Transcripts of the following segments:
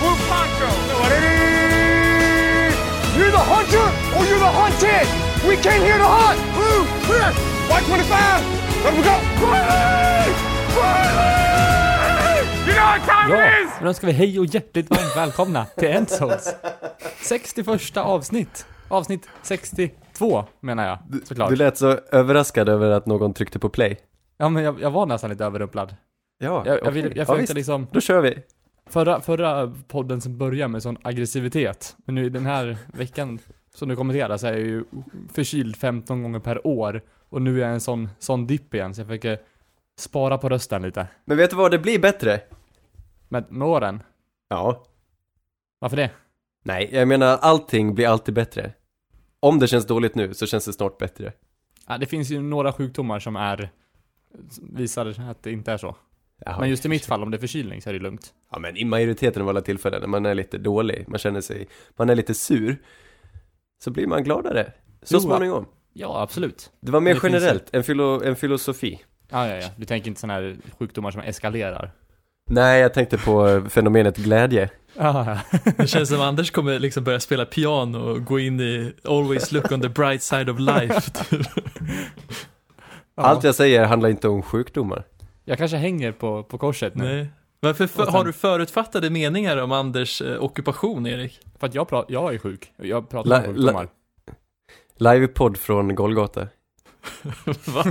blue poncho. You're the hunter or you're the hunted. We came here to hunt. Blue, clear. White 25. Let we go. You know what time Ja, it is? då ska vi hej och hjärtligt varmt välkomna till Endzos 61 avsnitt. Avsnitt 62 menar jag, såklart. Du lät så överraskad över att någon tryckte på play. Ja, men jag, jag var nästan lite överrumplad. Ja, Jag, jag, vill, jag ja, försökte visst. liksom, Då kör vi. Förra, förra podden som började med sån aggressivitet, men nu den här veckan som du kommenterar så är jag ju förkyld 15 gånger per år. Och nu är jag en sån, sån dipp igen, så jag försöker spara på rösten lite. Men vet du vad, det blir bättre. Med, med åren. Ja. Varför det? Nej, jag menar allting blir alltid bättre. Om det känns dåligt nu så känns det snart bättre. Ja, det finns ju några sjukdomar som är visar att det inte är så. Jaha. Men just i mitt fall, om det är förkylning så är det lugnt. Ja men i majoriteten av alla tillfällen när man är lite dålig, man känner sig, man är lite sur, så blir man gladare. Så Jo, småningom. Ja, absolut. Det var mer det generellt, en, filo, en filosofi. Ja, ja, ja. Du tänker inte sådana här sjukdomar som eskalerar? Nej, jag tänkte på fenomenet glädje. Det känns som Anders kommer liksom börja spela piano och gå in i Always look on the bright side of life. typ. Allt jag säger handlar inte om sjukdomar. Jag kanske hänger på, på korset nu. Nej. Varför för, sen- har du förutfattade meningar om Anders eh, ockupation, Erik? För att jag, pratar, jag är sjuk. Jag pratar La- om sjukdomar. Livepodd från Golgata. Va?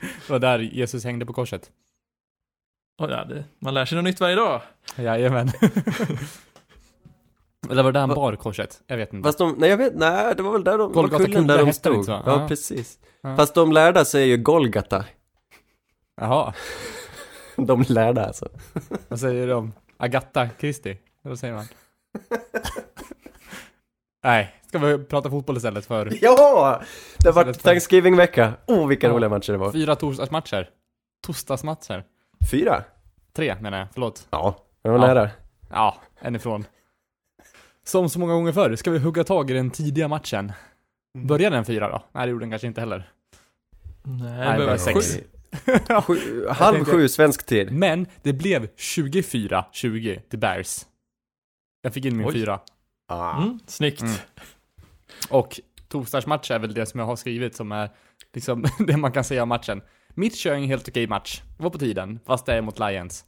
Det var där Jesus hängde på korset. Oh, ja, det, man lär sig något nytt varje dag. Jajamän. Eller var det där han bar korset? Jag vet inte. Fast de, nej jag vet, nej det var väl där de, Golgata var kullen kulle där de stod. inte? Ja, Ja. precis. Ja. Fast de lärda säger ju Golgata. Jaha. De lärda alltså. Vad säger de? Agatha Christie? Vad säger man? Nej, ska vi prata fotboll istället för Ja! Det var Istället för- Thanksgiving-vecka. Oh, vilka Ja. roliga matcher det var. fyra torsdagsmatcher? Torsdagsmatcher? Fyra? Tre menar jag, förlåt. Ja, det var Ja. nära. Ja, en ifrån. Som så många gånger förr, ska vi hugga tag i den tidiga matchen? Började den fyra då? Nej, det gjorde den kanske inte heller. Nej, det det var sex. sju. Sju, halv tänkte- sju svensk tid. Men det blev 24-20 till Bears. Jag fick in min Oj. fyra. Ah. Mm, snyggt. Mm. Och torsdagsmatch är väl det som jag har skrivit som är liksom det man kan säga om matchen. Mitch kör en helt okej match. Det var på tiden, fast det är mot Lions.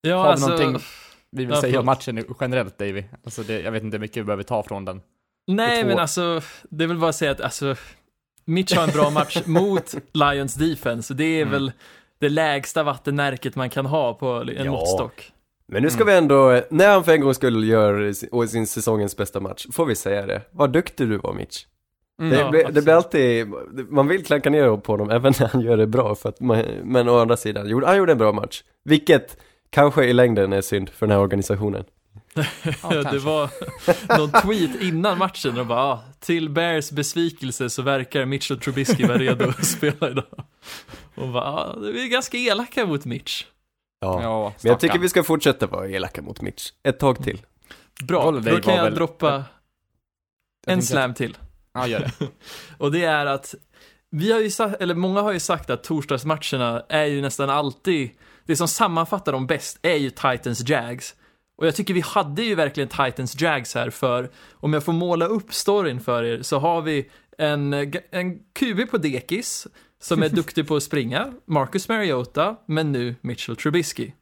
Ja, Har vi alltså, någonting vi vill säga om matchen generellt, Davy? Alltså det, jag vet inte hur mycket vi behöver ta från den. nej men alltså, det är väl bara säga att alltså, Mitch har en bra match mot Lions defense. Det är Mm. väl det lägsta vattenmärket man kan ha på en Ja. måttstock. Men nu ska Mm. vi ändå, när han för en gång skulle göra sin, sin säsongens bästa match, får vi säga det. Vad duktig du var Mitch. Mm. Det, Ja, det absolut. blir alltid, man vill klanka ner på honom även när han gör det bra för att man, men å andra sidan, han gjorde en bra match. Vilket kanske i längden är synd för den här organisationen. Ja, det var någon tweet innan matchen och bara ah, till Bears besvikelse så verkar Mitchell Trubisky vara redo att spela idag. Och bara, ah, vi är ganska elaka mot Mitch. Ja. Ja, Men jag tycker vi ska fortsätta vara elaka mot Mitch. Ett tag till. Bra, då kan jag väl- droppa Jag en tänkte slam till. Ja, gör det. Och det är att vi har ju sagt, eller många har ju sagt att torsdagsmatcherna är ju nästan alltid, det som sammanfattar dem bäst är ju Titans Jags. Och jag tycker vi hade ju verkligen Titans Jags här för, om jag får måla upp storyn för er, så har vi en, en QB på dekis som är duktig på att springa, Marcus Mariota, men nu Mitchell Trubisky.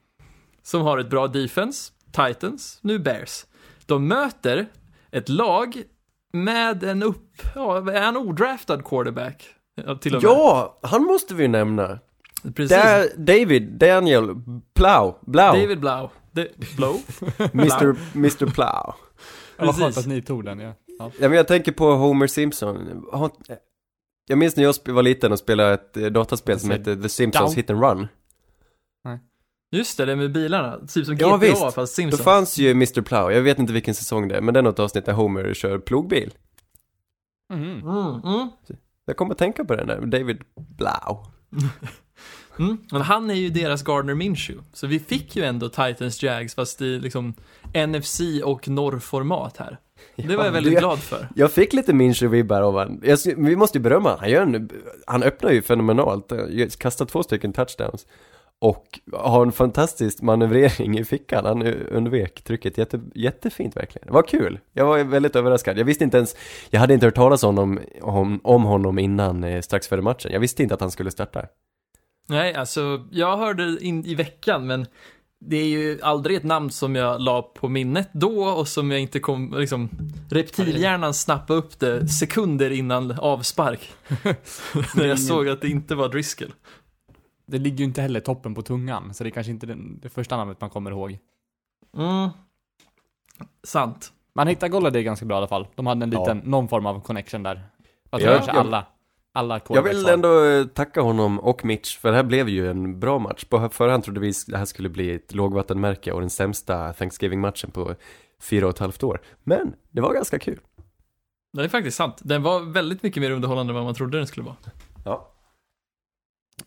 Som har ett bra defense, Titans, nu Bears. De möter ett lag med en upp, ja, en odraftad quarterback. Ja, till och med. Ja, han måste vi nämna. precis. Da, David, Daniel, Plow, Blau, David Blau. De, Blow? Mr, Mr Plow. Ja, Vad skönt Precis. att ni tog den, ja. ja. Ja, men jag tänker på Homer Simpson. Har- Jag minns när jag var liten och spelade ett eh, dataspel som hette The Simpsons Down. Hit and Run. Just det, det med bilarna. Typ som Ja, GTA visst. fast Då Simpsons. fanns ju Mr Plow, jag vet inte vilken säsong det är, men det är något avsnitt där Homer kör plogbil. Mhm. Mm, mm. Jag kommer att tänka på den där, David Blau. Mm. Men han är ju deras Gardner Minshew. Så vi fick ju ändå Titans Jags fast i liksom NFC och norrformat här. Det var Ja, jag väldigt det- glad för. Jag fick lite Minshew-vibbar av sy- vi måste ju berömma han. Gör en, han öppnar ju fenomenalt. Han kastar två stycken touchdowns. och har en fantastisk manövrering i fickan. Han undvek trycket jätte, jättefint verkligen. Det var kul. Jag var väldigt överraskad. Jag visste inte ens, jag hade inte hört talas om honom, om, om honom innan, eh, strax före matchen. Jag visste inte att han skulle starta. Nej, alltså jag hörde in i veckan, men det är ju aldrig ett namn som jag la på minnet då och som jag inte kom, liksom, reptilhjärnan snappade upp det sekunder innan avspark. När jag såg att det inte var Driscoll. Det ligger ju inte heller toppen på tungan, så det är kanske inte den, det första namnet man kommer ihåg. Mm. Sant. Man hittar Golladay ganska bra i alla fall. De hade en Ja. liten, någon form av connection där. Jag tror Ja, kanske jag- alla, alla Jag vill ändå eh, tacka honom och Mitch, för det här blev ju en bra match. På förhand trodde vi det här skulle bli ett lågvattenmärke och den sämsta Thanksgiving-matchen på fyra och ett halvt år. Men det var ganska kul. Det är faktiskt sant. Den var väldigt mycket mer underhållande än vad man trodde den skulle vara. Ja.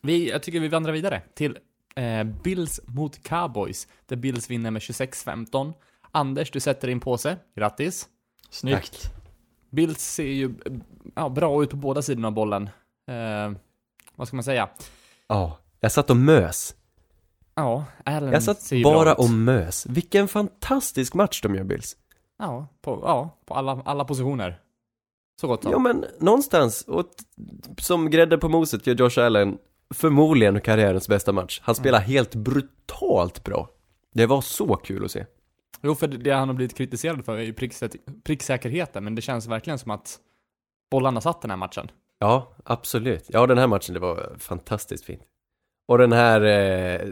Vi, jag tycker vi vandrar vidare till eh, Bills mot Cowboys. Där Bills vinner med 26-15. Anders, du sätter din påse. Grattis. Snyggt. Bills ser ju ja, bra ut på båda sidorna av bollen. Eh, vad ska man säga? Ja, jag satt och mös. Ja, Allen Jag satt ser ju bra bara ut. och mös. Vilken fantastisk match de gör Bills. Ja, på, ja, på alla, alla positioner. Så gott som. Ja men någonstans, och t- som grädde på moset gör Josh Allen förmodligen karriärens bästa match. Han spelar helt brutalt bra. Det var så kul att se. Jo, för det, han har blivit kritiserad för är ju pricksä- pricksäkerheten, men det känns verkligen som att bollarna satt den här matchen. Ja, absolut. Ja, den här matchen, det var fantastiskt fint. Och den här, eh,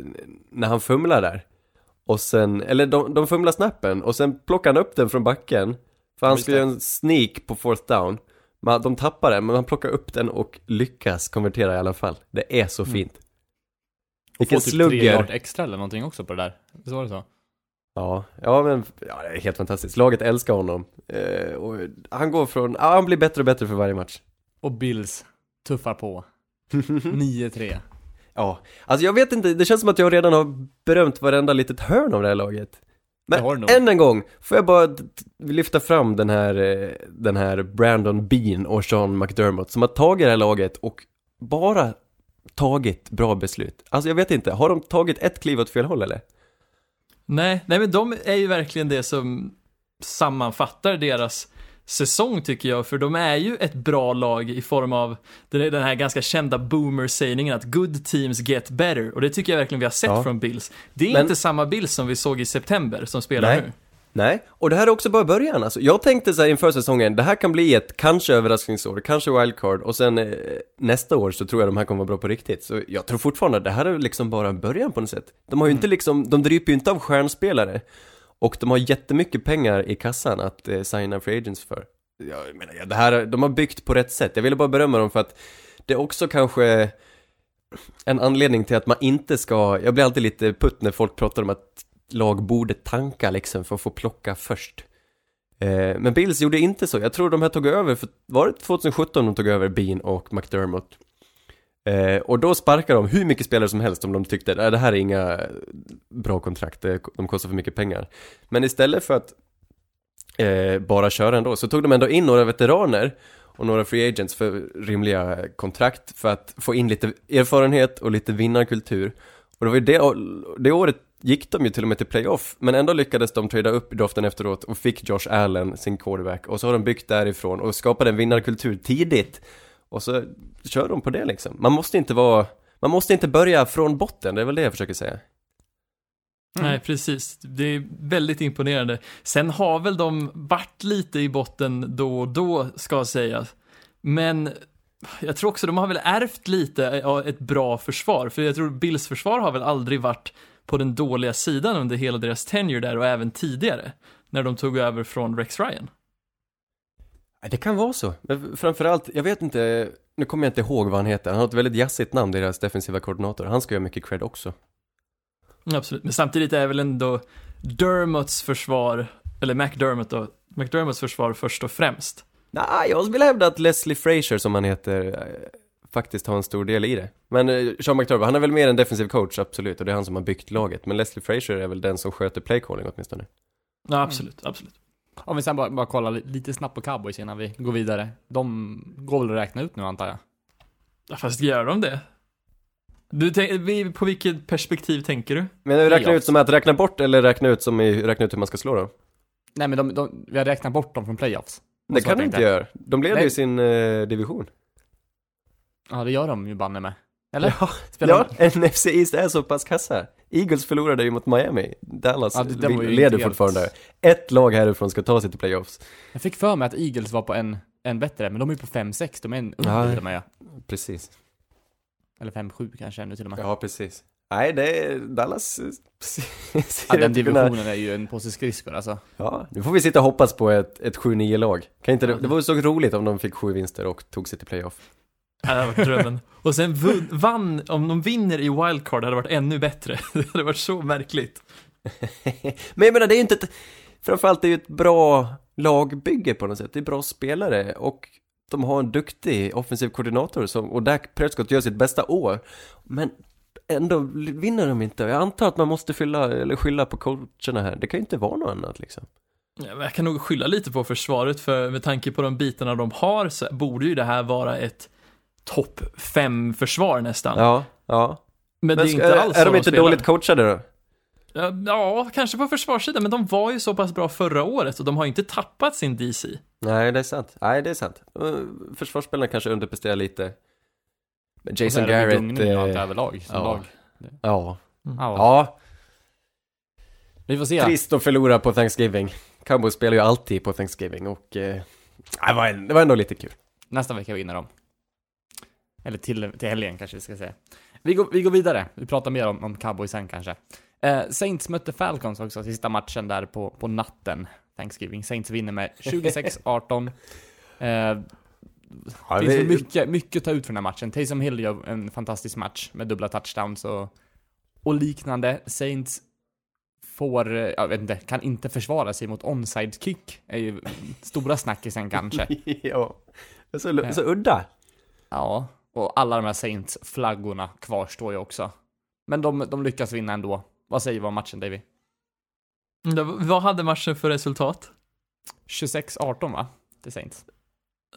när han fumlar där. Och sen, eller de, de fumlar snappen och sen plockar han upp den från backen. För han det. göra en sneak på fourth down. Men de tappar den, men han plockar upp den och lyckas konvertera i alla fall. Det är så Mm. fint. Och Vilken få typ tre yard extra eller någonting också på det där. Visst var det så? Ja, ja men, ja, det är helt fantastiskt. Laget älskar honom. Eh, och han går från, ja han blir bättre och bättre för varje match. Och Bills tuffar på. 9-3. Ja, alltså jag vet inte, det känns som att jag redan har berömt varenda litet hörn av det här laget. Men än en gång, får jag bara lyfta fram den här, eh, den här Brandon Bean och Sean McDermott som har tagit det här laget och bara tagit bra beslut. Alltså jag vet inte, har de tagit ett kliv åt fel håll eller? Nej, nej men de är ju verkligen det som sammanfattar deras säsong tycker jag, för de är ju ett bra lag i form av den här ganska kända boomer-sägningen att good teams get better, och det tycker jag verkligen vi har sett Ja. från Bills. Det är Men- inte samma Bills som vi såg i september som spelar Nej. nu. Nej, och det här är också bara början alltså. Jag tänkte så här inför säsongen, det här kan bli ett kanske överraskningsår, kanske wildcard och sen eh, nästa år så tror jag de här kommer vara bra på riktigt. Så jag tror fortfarande att det här är liksom bara början på något sätt. De har ju inte liksom, de dryper ju inte av stjärnspelare. Och de har jättemycket pengar i kassan att eh, signa free agents för. Jag menar, det här, de har byggt på rätt sätt. Jag ville bara berömma dem för att det är också kanske en anledning till att man inte ska, jag blir alltid lite putt när folk pratar om att lag borde tanka liksom för att få plocka först. Eh, men Bills gjorde inte så. Jag tror de här tog över, för var det 2017 de tog över Bean och McDermott? Eh, och då sparkade de hur mycket spelare som helst om de tyckte att det här är inga eh, bra kontrakt, de kostar för mycket pengar. Men istället för att eh, bara köra ändå, så tog de ändå in några veteraner och några free agents för rimliga kontrakt för att få in lite erfarenhet och lite vinnarkultur. Och det var ju det, det året gick de ju till och med till playoff, men ändå lyckades de trada upp i draften efteråt och fick Josh Allen, sin quarterback, och så har de byggt därifrån och skapade en vinnarkultur tidigt. Och så kör de på det liksom. Man måste inte vara, man måste inte börja från botten, det är väl det jag försöker säga. Mm. Nej, precis. Det är väldigt imponerande. Sen har väl de varit lite i botten då och då, ska sägas. Men jag tror också de har väl ärvt lite av ett bra försvar, för jag tror Bills försvar har väl aldrig varit på den dåliga sidan under hela deras tenure där och även tidigare, när de tog över från Rex Ryan. Det kan vara så, men framförallt, jag vet inte, nu kommer jag inte ihåg vad han heter, han har ett väldigt jazzigt namn, deras defensiva koordinator, han ska göra mycket cred också. Absolut, men samtidigt är väl ändå Dermots försvar, eller McDermott då, McDermotts försvar först och främst. Nej, jag vill hävda att Leslie Frazier, som han heter, eh, faktiskt har en stor del i det. Men eh, Sean McDermott, han är väl mer en defensiv coach, absolut, och det är han som har byggt laget. Men Leslie Frazier är väl den som sköter playcalling åtminstone. Ja, absolut, absolut. Om vi sen bara, bara kollar li- lite snabbt på cowboys innan vi går vidare. De går väl att räkna ut nu antar jag? Ja, fast gör de det? Du, tänk- vi- på vilket perspektiv tänker du? Men räkna ut som att räkna bort eller räkna ut som i, räkna ut hur man ska slå dem? Nej men de, de, vi har räknat bort dem från playoffs. Det kan du inte göra. De leder ju sin eh, division. Ja det gör de ju banne med. Eller? Ja, Spelar ja NFC East är så pass kassa. Eagles förlorade ju mot Miami. Dallas Ja, det- leder helt- fortfarande. Ett lag härifrån ska ta sig till playoffs. Jag fick för mig att Eagles var på en, en bättre, men de är ju på 5-6, de är en Ja. under till och med. Precis. Eller 5-7 kanske ännu till och med. Ja, precis. Nej, det är Dallas eh, Ja, den kunna- divisionen är ju en påse skridskor alltså. Ja, nu får vi sitta och hoppas på ett, ett 7-9-lag. Kan inte det, det vore så roligt om de fick sju vinster och tog sig till playoff. Det hade varit drömmen. Och sen vann, om de vinner i wildcard hade det varit ännu bättre. Det hade varit så märkligt. Men jag menar, det är ju inte ett, framförallt det är ju ett bra lagbygge på något sätt. Det är bra spelare och de har en duktig offensiv koordinator som, och Dak Prescott gör sitt bästa år. Men ändå vinner de inte. Jag antar att man måste fylla, eller skylla på coacherna här. Det kan ju inte vara något annat liksom. Jag kan nog skylla lite på försvaret, för med tanke på de bitarna de har så borde ju det här vara ett topp 5 försvar nästan. Ja, ja. Men, det är inte alls är de inte spelar. dåligt coachade då? Ja, kanske på försvarssidan, men de var ju så pass bra förra året och de har inte tappat sin DC. Nej, det är sant. Nej, det är sant. Uh, Försvarsspelarna kanske underpresterar lite. Men Jason är de ju Garrett... och allt eh, överlag som ja. lag. ja. Ja. Ja, Vi får se. trist att förlora på Thanksgiving. Cowboys spelar ju alltid på Thanksgiving och... Eh, det, var, det var ändå lite kul. Nästa vecka vinner de. Eller till, till helgen kanske vi ska säga. Vi går, vi går vidare. Vi pratar mer om, om cowboys sen kanske. Eh, Saints mötte Falcons också, sista matchen där på, på natten. Thanksgiving. Saints vinner med 26-18. Eh, Ja, det finns mycket, mycket att ta ut från den här matchen. Taysom Hill gör en fantastisk match med dubbla touchdowns och, och liknande. Saints får, eh, jag vet inte, kan inte försvara sig mot onside kick. är ju stora snackisen kanske. ja. Så, så udda. Ja, och alla de här Saints-flaggorna kvarstår ju också. Men de, de lyckas vinna ändå. Vad säger vi om matchen, Davy? Mm, Vad hade matchen för resultat? 26-18 va? Till Saints.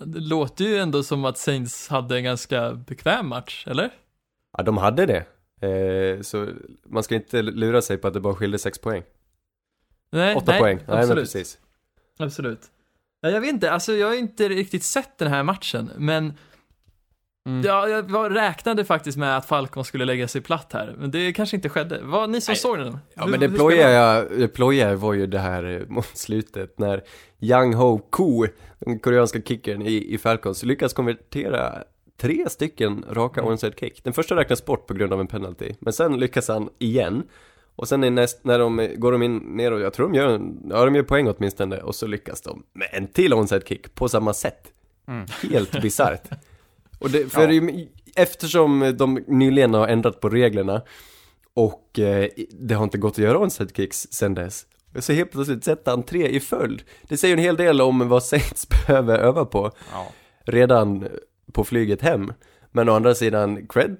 Det låter ju ändå som att Saints hade en ganska bekväm match, eller? Ja, de hade det. Eh, så man ska inte lura sig på att det bara skilde sex poäng. Nej, Åtta nej, poäng. Nej, absolut. precis. Absolut. Ja, jag vet inte, alltså jag har inte riktigt sett den här matchen, men Mm. ja, jag var, räknade faktiskt med att Falcon skulle lägga sig platt här, men det kanske inte skedde. Vad ni som Nej. såg den? Ja Hur- men det plojiga, det plojiga var ju det här eh, mot slutet när Young Ho Koo, den koreanska kickern i, i Falcons, lyckas konvertera tre stycken raka Mm. onside kick. Den första räknas bort på grund av en penalty, men sen lyckas han igen. Och sen näst, när de går de in ner och jag tror de gör, en, ja de gör poäng åtminstone, och så lyckas de med en till onside kick på samma sätt. Mm. Helt bisarrt. Och det, för Ja. eftersom de nyligen har ändrat på reglerna och eh, det har inte gått att göra onside kicks sen dess. Så helt plötsligt sätter han tre i följd. Det säger en hel del om vad Saints behöver öva på Ja. redan på flyget hem. Men å andra sidan, cred,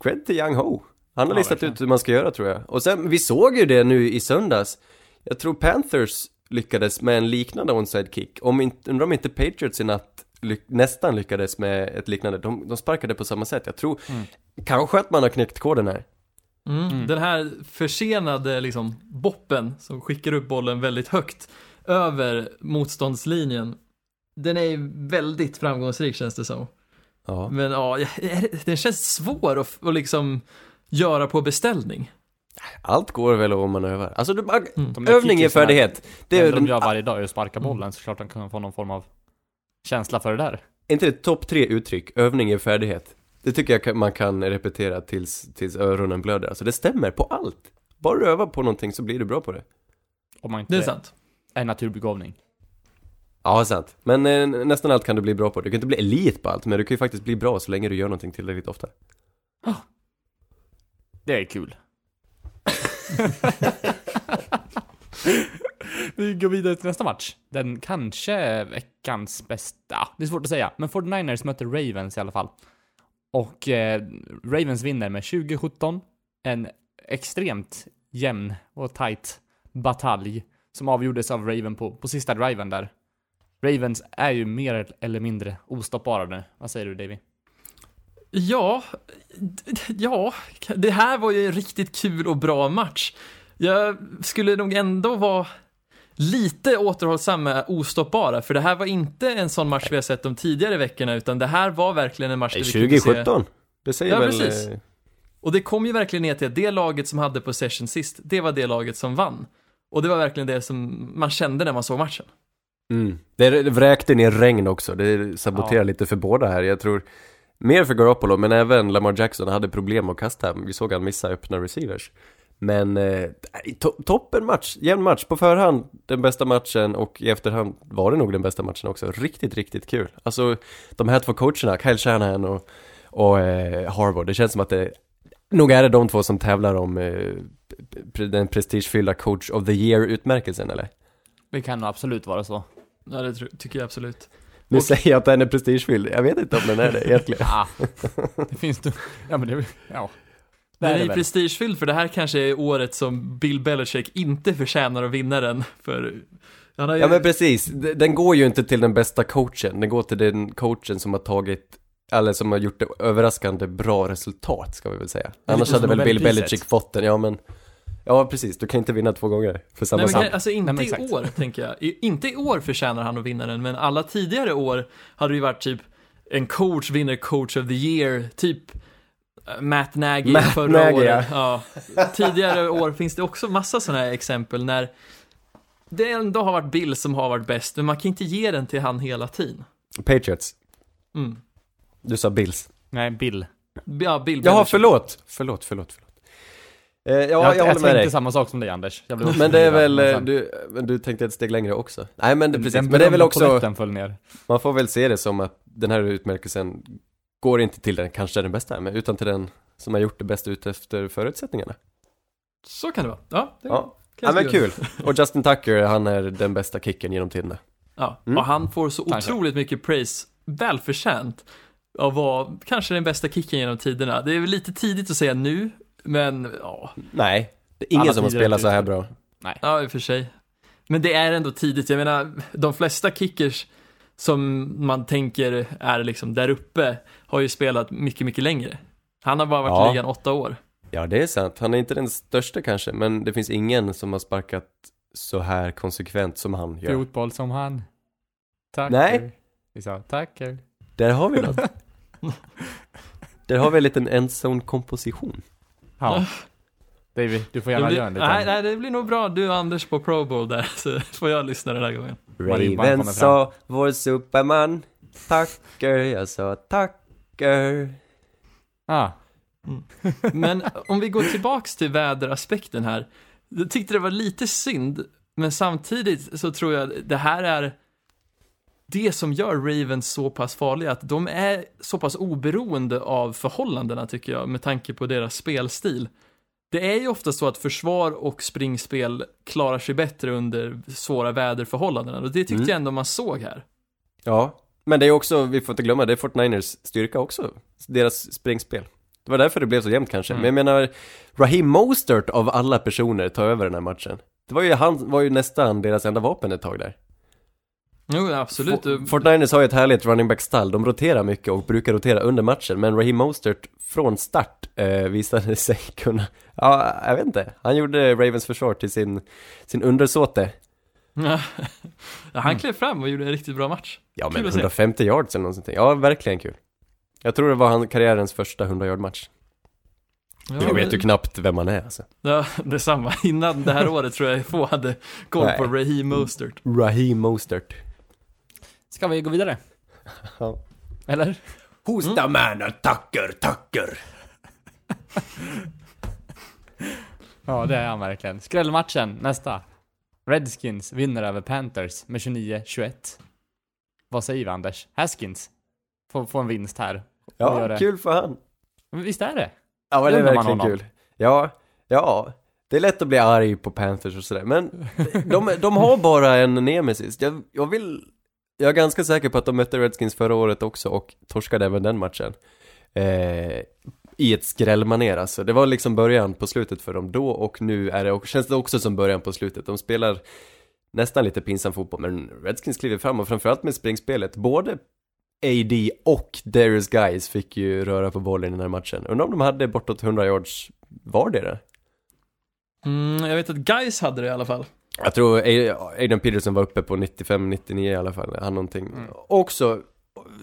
cred till Young Ho. Han har Ja, listat verkligen. ut hur man ska göra tror jag. Och sen, vi såg ju det nu i söndags. Jag tror Panthers lyckades med en liknande onside kick. Om inte, undrar om inte Patriots i natt ly- nästan lyckades med ett liknande. De, de sparkade på samma sätt. Jag tror Mm. kanske att man har knäckt koden här. Mm. Mm. Den här försenade liksom boppen som skickar upp bollen väldigt högt över motståndslinjen. Den är ju väldigt framgångsrik känns det som. Ja. Men ja, den känns svår att, att liksom göra på beställning. Allt går väl om man övar. Alltså, du, Mm. Övning är färdighet. Det är, de gör varje dag är att sparka bollen, så klart de kan få någon form av känsla för det där. Är inte det topp tre uttryck? Övning är färdighet. Det tycker jag man kan repetera tills, tills öronen blöder. Alltså det stämmer på allt. Bara du övar på någonting så blir du bra på det. Om man inte Det är sant. är naturbegåvning. Ja, sant. Men eh, nästan allt kan du bli bra på. Du kan inte bli elit på allt, men du kan ju faktiskt bli bra så länge du gör någonting tillräckligt ofta. Det är kul. Vi går vidare till nästa match. Den kanske veckans bästa. Det är svårt att säga, men 49ers möter Ravens i alla fall. Och eh, Ravens vinner med 2017. En extremt jämn och tight batalj som avgjordes av Raven på, på sista driven där. Ravens är ju mer eller mindre ostoppbara nu. Vad säger du Davy? Ja, ja, det här var ju en riktigt kul och bra match. Jag skulle nog ändå vara lite återhållsam med ostoppbara, för det här var inte en sån match vi har sett de tidigare veckorna, utan det här var verkligen en match där vi kunde se... 2017. Det säger Ja, väl... precis. eh, Och det kom ju verkligen ner till att det laget som hade possession sist, det var det laget som vann. Och det var verkligen det som man kände när man såg matchen. Mm. Det det vräkte ner regn också, det saboterar Ja. lite för båda här. Jag tror mer för Garoppolo, men även Lamar Jackson hade problem att kasta. Vi såg han missa öppna receivers. Men eh, to toppen match, jämn match. På förhand den bästa matchen och i efterhand var det nog den bästa matchen också. Riktigt, riktigt kul. Alltså de här två coacherna, Kyle Shanahan och, och eh, Harvard, det känns som att det nog är det de två som tävlar om eh, den prestigefyllda coach of the year-utmärkelsen eller? Det kan nog absolut vara så. Ja, det tycker jag absolut. Nu Och- säger jag att den är prestigefylld, jag vet inte om den är det egentligen. Ja, det finns det. Ja men det, ja. Det är är det ju väl. prestigefylld för det här kanske är året som Bill Belichick inte förtjänar att vinna den. För han har ju... Ja men precis, den går ju inte till den bästa coachen, den går till den coachen som har tagit eller som har gjort det överraskande bra resultat, ska vi väl säga. är Annars hade väl Bill. Belichick fått den, ja men Ja precis, du kan inte vinna två gånger för samma sak. alltså inte Nej, i år, tänker jag. I, inte i år förtjänar han att vinna den, men alla tidigare år hade det ju varit typ en coach vinner coach of the year, typ Matt Nagy Matt förra Nagy, året. Ja. Tidigare år finns det också massa sådana här exempel när det ändå har varit Bill som har varit bäst, men man kan inte ge den till han hela tiden. Patriots, Mm. du sa Bills. Nej, Bill. Ja, Bill Jaha, förlåt, förlåt, förlåt, förlåt. Eh, ja, jag, jag, håller jag med tänkte dig. samma sak som dig Anders. Jag blev också Men det är väl, men eh, du, men du tänkte ett steg längre också? Nej men det, precis, den men det är väl också, polletten föll ner. man får väl se det som att den här utmärkelsen går inte till den kanske den bästa, men utan till den som har gjort det bäst ut efter förutsättningarna. Så kan det vara. Ja, det Ja. Ja men kul. Och Justin Tucker, han är den bästa kicken genom tiderna. Ja, Mm. och han får så otroligt mycket praise, välförtjänt, av att vara kanske den bästa kicken genom tiderna. Det är väl lite tidigt att säga nu, men ja, Nej, det är ingen Alla som har spelat så här bra. ja i och för sig. Men det är ändå tidigt, jag menar, de flesta kickers som man tänker är liksom där uppe har ju spelat mycket, mycket längre. Han har bara varit Ja. i ligan åtta år. Ja, det är sant. Han är inte den största kanske, men det finns ingen som har sparkat så här konsekvent som han gör. Fotboll som han. Tacker. Nej. Vi sa tacker. Där har vi något. Där har vi en liten endzone-komposition. Ja. David, du får gärna blir, göra en liten. nej, nej, det blir nog bra. Du och Anders på Pro Bowl där, så får jag lyssna den här gången. Raven sa, vår superman, tacker, jag sa tacker. Ah, Men om vi går tillbaks till väderaspekten här. Jag tyckte det var lite synd, men samtidigt så tror jag det här är det som gör Ravens så pass farliga, att de är så pass oberoende av förhållandena tycker jag, med tanke på deras spelstil. Det är ju ofta så att försvar och springspel klarar sig bättre under svåra väderförhållanden, och det tyckte Mm. jag ändå man såg här. Ja, men det är också, vi får inte glömma, det är Fortniners styrka också. Deras springspel. Det var därför det blev så jämnt kanske. Mm. Men jag menar, Raheem Mostert av alla personer tar över den här matchen. Det var ju, han var ju nästan deras enda vapen ett tag där. Jo, absolut. For- Fortniners har ju ett härligt running back-stall, de roterar mycket och brukar rotera under matchen, men Raheem Mostert från start eh, visade sig kunna, ja, jag vet inte, han gjorde Ravens försvar till sin, sin undersåte. ja, han klev fram och gjorde en riktigt bra match. Ja men Kul att se. 150 yards eller någonting, ja verkligen kul. Jag tror det var han, karriärens första 100 yard match. Ja, jag vet ju knappt vem han är alltså. Ja, detsamma. Innan det här året tror jag få hade koll på Raheem Mostert. Raheem Mostert. Ska vi gå vidare? Ja. Eller? Who's the man? Tucker, Tucker. Ja, det är han verkligen. Skrällmatchen, nästa. Redskins vinner över Panthers med 29-21. Vad säger vi Anders? Haskins får, får en vinst här. Ja, kul för han. Men visst är det? Ja men det är verkligen kul. Ja, ja. Det är lätt att bli arg på Panthers och sådär, men de, de har bara en nemesis. Jag, jag vill... Jag är ganska säker på att de mötte Redskins förra året också och torskade även den matchen. Eh, I ett skrällmanér alltså. Det var liksom början på slutet för dem då och nu är det, känns det också som början på slutet. De spelar nästan lite pinsam fotboll, men Redskins kliver fram och framförallt med springspelet. Både AD och Darius Guys fick ju röra på bollen i den här matchen. Undrar om de hade bortåt 100 yards vardera? Mm, jag vet att Guys hade det i alla fall. Jag tror A- Adrian Peterson var uppe på 95-99 i alla fall, han någonting. Mm. Också,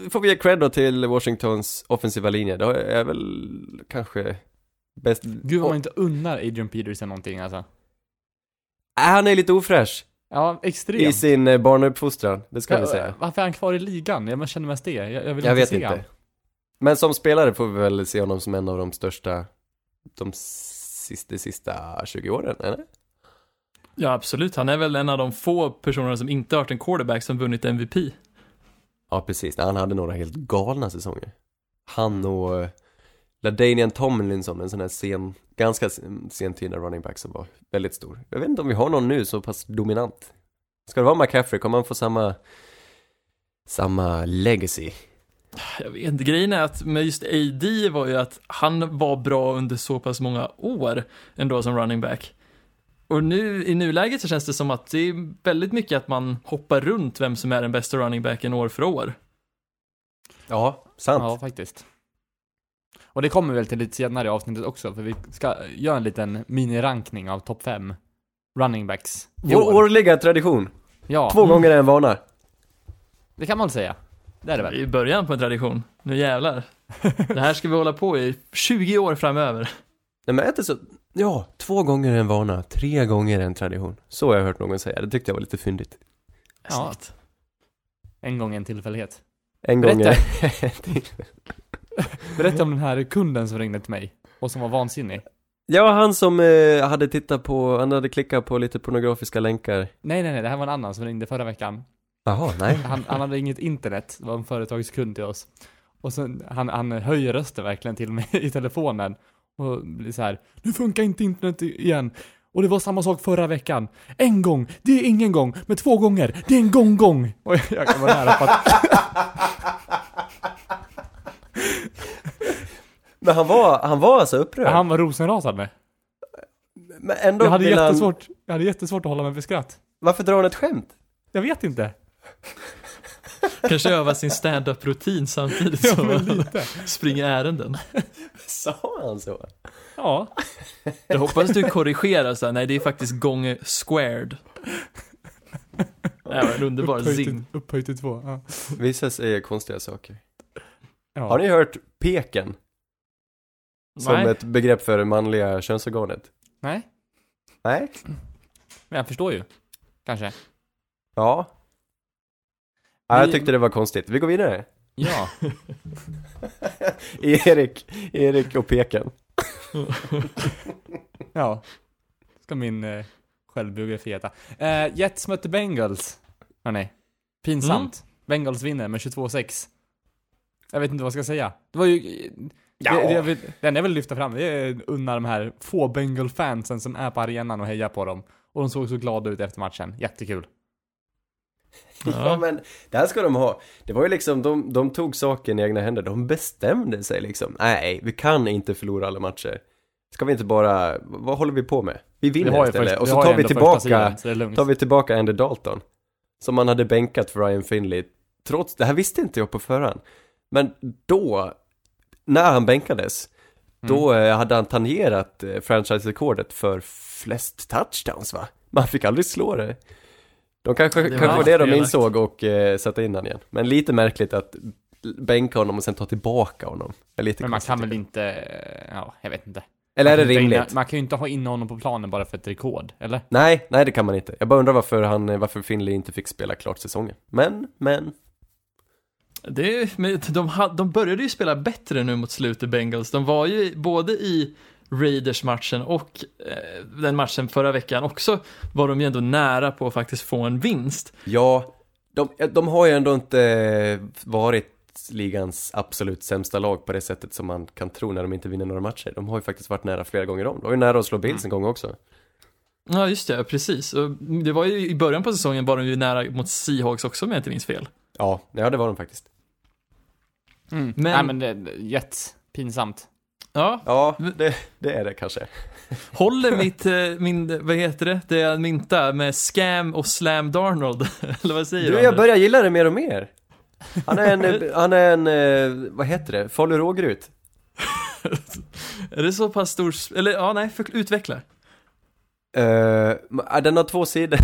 får vi ge cred då till Washingtons offensiva linje, det är väl kanske bäst... Gud vad man inte unnar Adrian Peterson någonting alltså. Äh, han är lite ofräsch Ja, extremt. i sin eh, barnuppfostran, det ska vi Ja, säga. Varför är han kvar i ligan? Jag känner mest det. Jag, jag vill Jag inte vet se inte. han. Men som spelare får vi väl se honom som en av de största, de sista, sista 20 åren, eller? Ja, absolut. Han är väl en av de få personerna som inte har varit en quarterback som vunnit MVP. Ja, precis. Han hade några helt galna säsonger. Han och uh, LaDainian Tomlinson, en sån här sen, ganska sen- sentida running back som var väldigt stor. Jag vet inte om vi har någon nu så pass dominant. Ska det vara McCaffrey, kommer han få samma, samma legacy? Jag vet inte, grejen är att med just AD var ju att han var bra under så pass många år ändå som running back. Och nu i nuläget så känns det som att det är väldigt mycket att man hoppar runt vem som är den bästa running backen år för år. Ja, sant. Ja, faktiskt. Och det kommer väl till lite senare i avsnittet också, för vi ska göra en liten minirankning av topp 5 running backs i Vår år. årliga tradition. Ja, Två gånger en vana. det kan man säga. Det är det väl? ju början på en tradition. Nu jävlar. Det här ska vi hålla på i 20 år framöver. Nej men är det så, ja, två gånger en vana, tre gånger en tradition. Så har jag hört någon säga, det tyckte jag var lite fyndigt. Ja. Snyggt. En gång en tillfällighet. En Berätta. gång är... Berätta om den här kunden som ringde till mig och som var vansinnig. Ja, han som eh, hade tittat på, han hade klickat på lite pornografiska länkar. Nej, nej, nej, det här var en annan som ringde förra veckan. Jaha, nej. Han, han hade inget internet, det var en företagskund till oss. Och sen, han, han höjer rösten verkligen till mig i telefonen. Och blir så här, nu funkar inte internet igen. Och det var samma sak förra veckan. En gång, det är ingen gång. Men två gånger, det är en gång-gång. Och jag, kan vara nära på att, Men han var, han var alltså upprörd? han var rosenrasande. Men ändå Jag hade vill han, jättesvårt, jag hade jättesvårt att hålla mig för skratt. Varför drar han ett skämt? Jag vet inte. Kanske öva sin stand-up-rutin samtidigt Ja, som lite. springer ärenden. Sa han så? Ja. Jag hoppas du korrigerar så här, nej det är faktiskt gånger squared. Det var en underbar Upphöjt zing. upphöjt till två. Ja. Vissa säger konstiga saker. Ja. Har ni hört peken? Som Nej. ett begrepp för det manliga könsorganet? Nej, Nej? men jag förstår ju. Kanske. Ja. Ja jag tyckte det var konstigt. Vi går vidare. Ja. Erik, Erik och peken. Ja. Ska min eh, självbiografi heta. Eh, Jets mötte Bengals. Hörni. Pinsamt. Bengals vinner med 22-6. Jag vet inte vad jag ska säga. Det var ju... Ja. Det, det, jag vill, det enda jag vill lyfta fram, det är unna de här få Bengal-fansen som är på arenan och hejar på dem. Och de såg så glada ut efter matchen. Jättekul. Ja men, det här ska de ha. Det var ju liksom, de, de tog saken i egna händer. De bestämde sig liksom. Nej, vi kan inte förlora alla matcher. Ska vi inte bara, vad håller vi på med? Vi vinner Vi istället. först- och så tar vi tillbaka, sidan, tar vi tillbaka Andy Dalton. Som man hade bänkat för Ryan Finley. Trots, det här visste inte jag på förhand. Men då, när han bänkades, då Mm. eh, hade han tangerat eh, franchise-rekordet för flest touchdowns va? Man fick aldrig slå det. De kanske, Det var kanske var det de insåg och eh, satte in han igen. Men lite märkligt att bänka honom och sen ta tillbaka honom. Är lite Men man konstigt, kan väl inte, ja, jag vet inte. Eller är det Man kan ju inte rimligt? inna- Man kan ju inte ha in honom på planen bara för ett rekord, eller? Nej, nej det kan man inte. Jag bara undrar varför han, varför Finley inte fick spela klart säsongen. Men, men, Det, är- men de, de började ju spela bättre nu mot slutet, Bengals. De var ju både i Raiders-matchen och eh, den matchen förra veckan också var de ju ändå nära på att faktiskt få en vinst. ja, de, de har ju ändå inte varit ligans absolut sämsta lag på det sättet som man kan tro när de inte vinner några matcher. De har ju faktiskt varit nära flera gånger om. De var ju nära att slå Bills en gång också. Ja, just det, precis. Och det var ju i början på säsongen var de ju nära mot Seahawks också om jag inte minns fel. Ja, ja det var de faktiskt. Men... Men- Nej men det, Jets, pinsamt. Ja, Ja, det, det är det kanske. håller mitt, eh, min, vad heter det, det jag mynta med Scam och Slam Darnold, eller vad säger du? Du, jag börjar gilla det mer och mer. Han är en, eh, han är en, eh, vad heter det, Falu rågryt. Är det så pass stor, eller ja nej, för, utveckla. Uh, den har två sidor.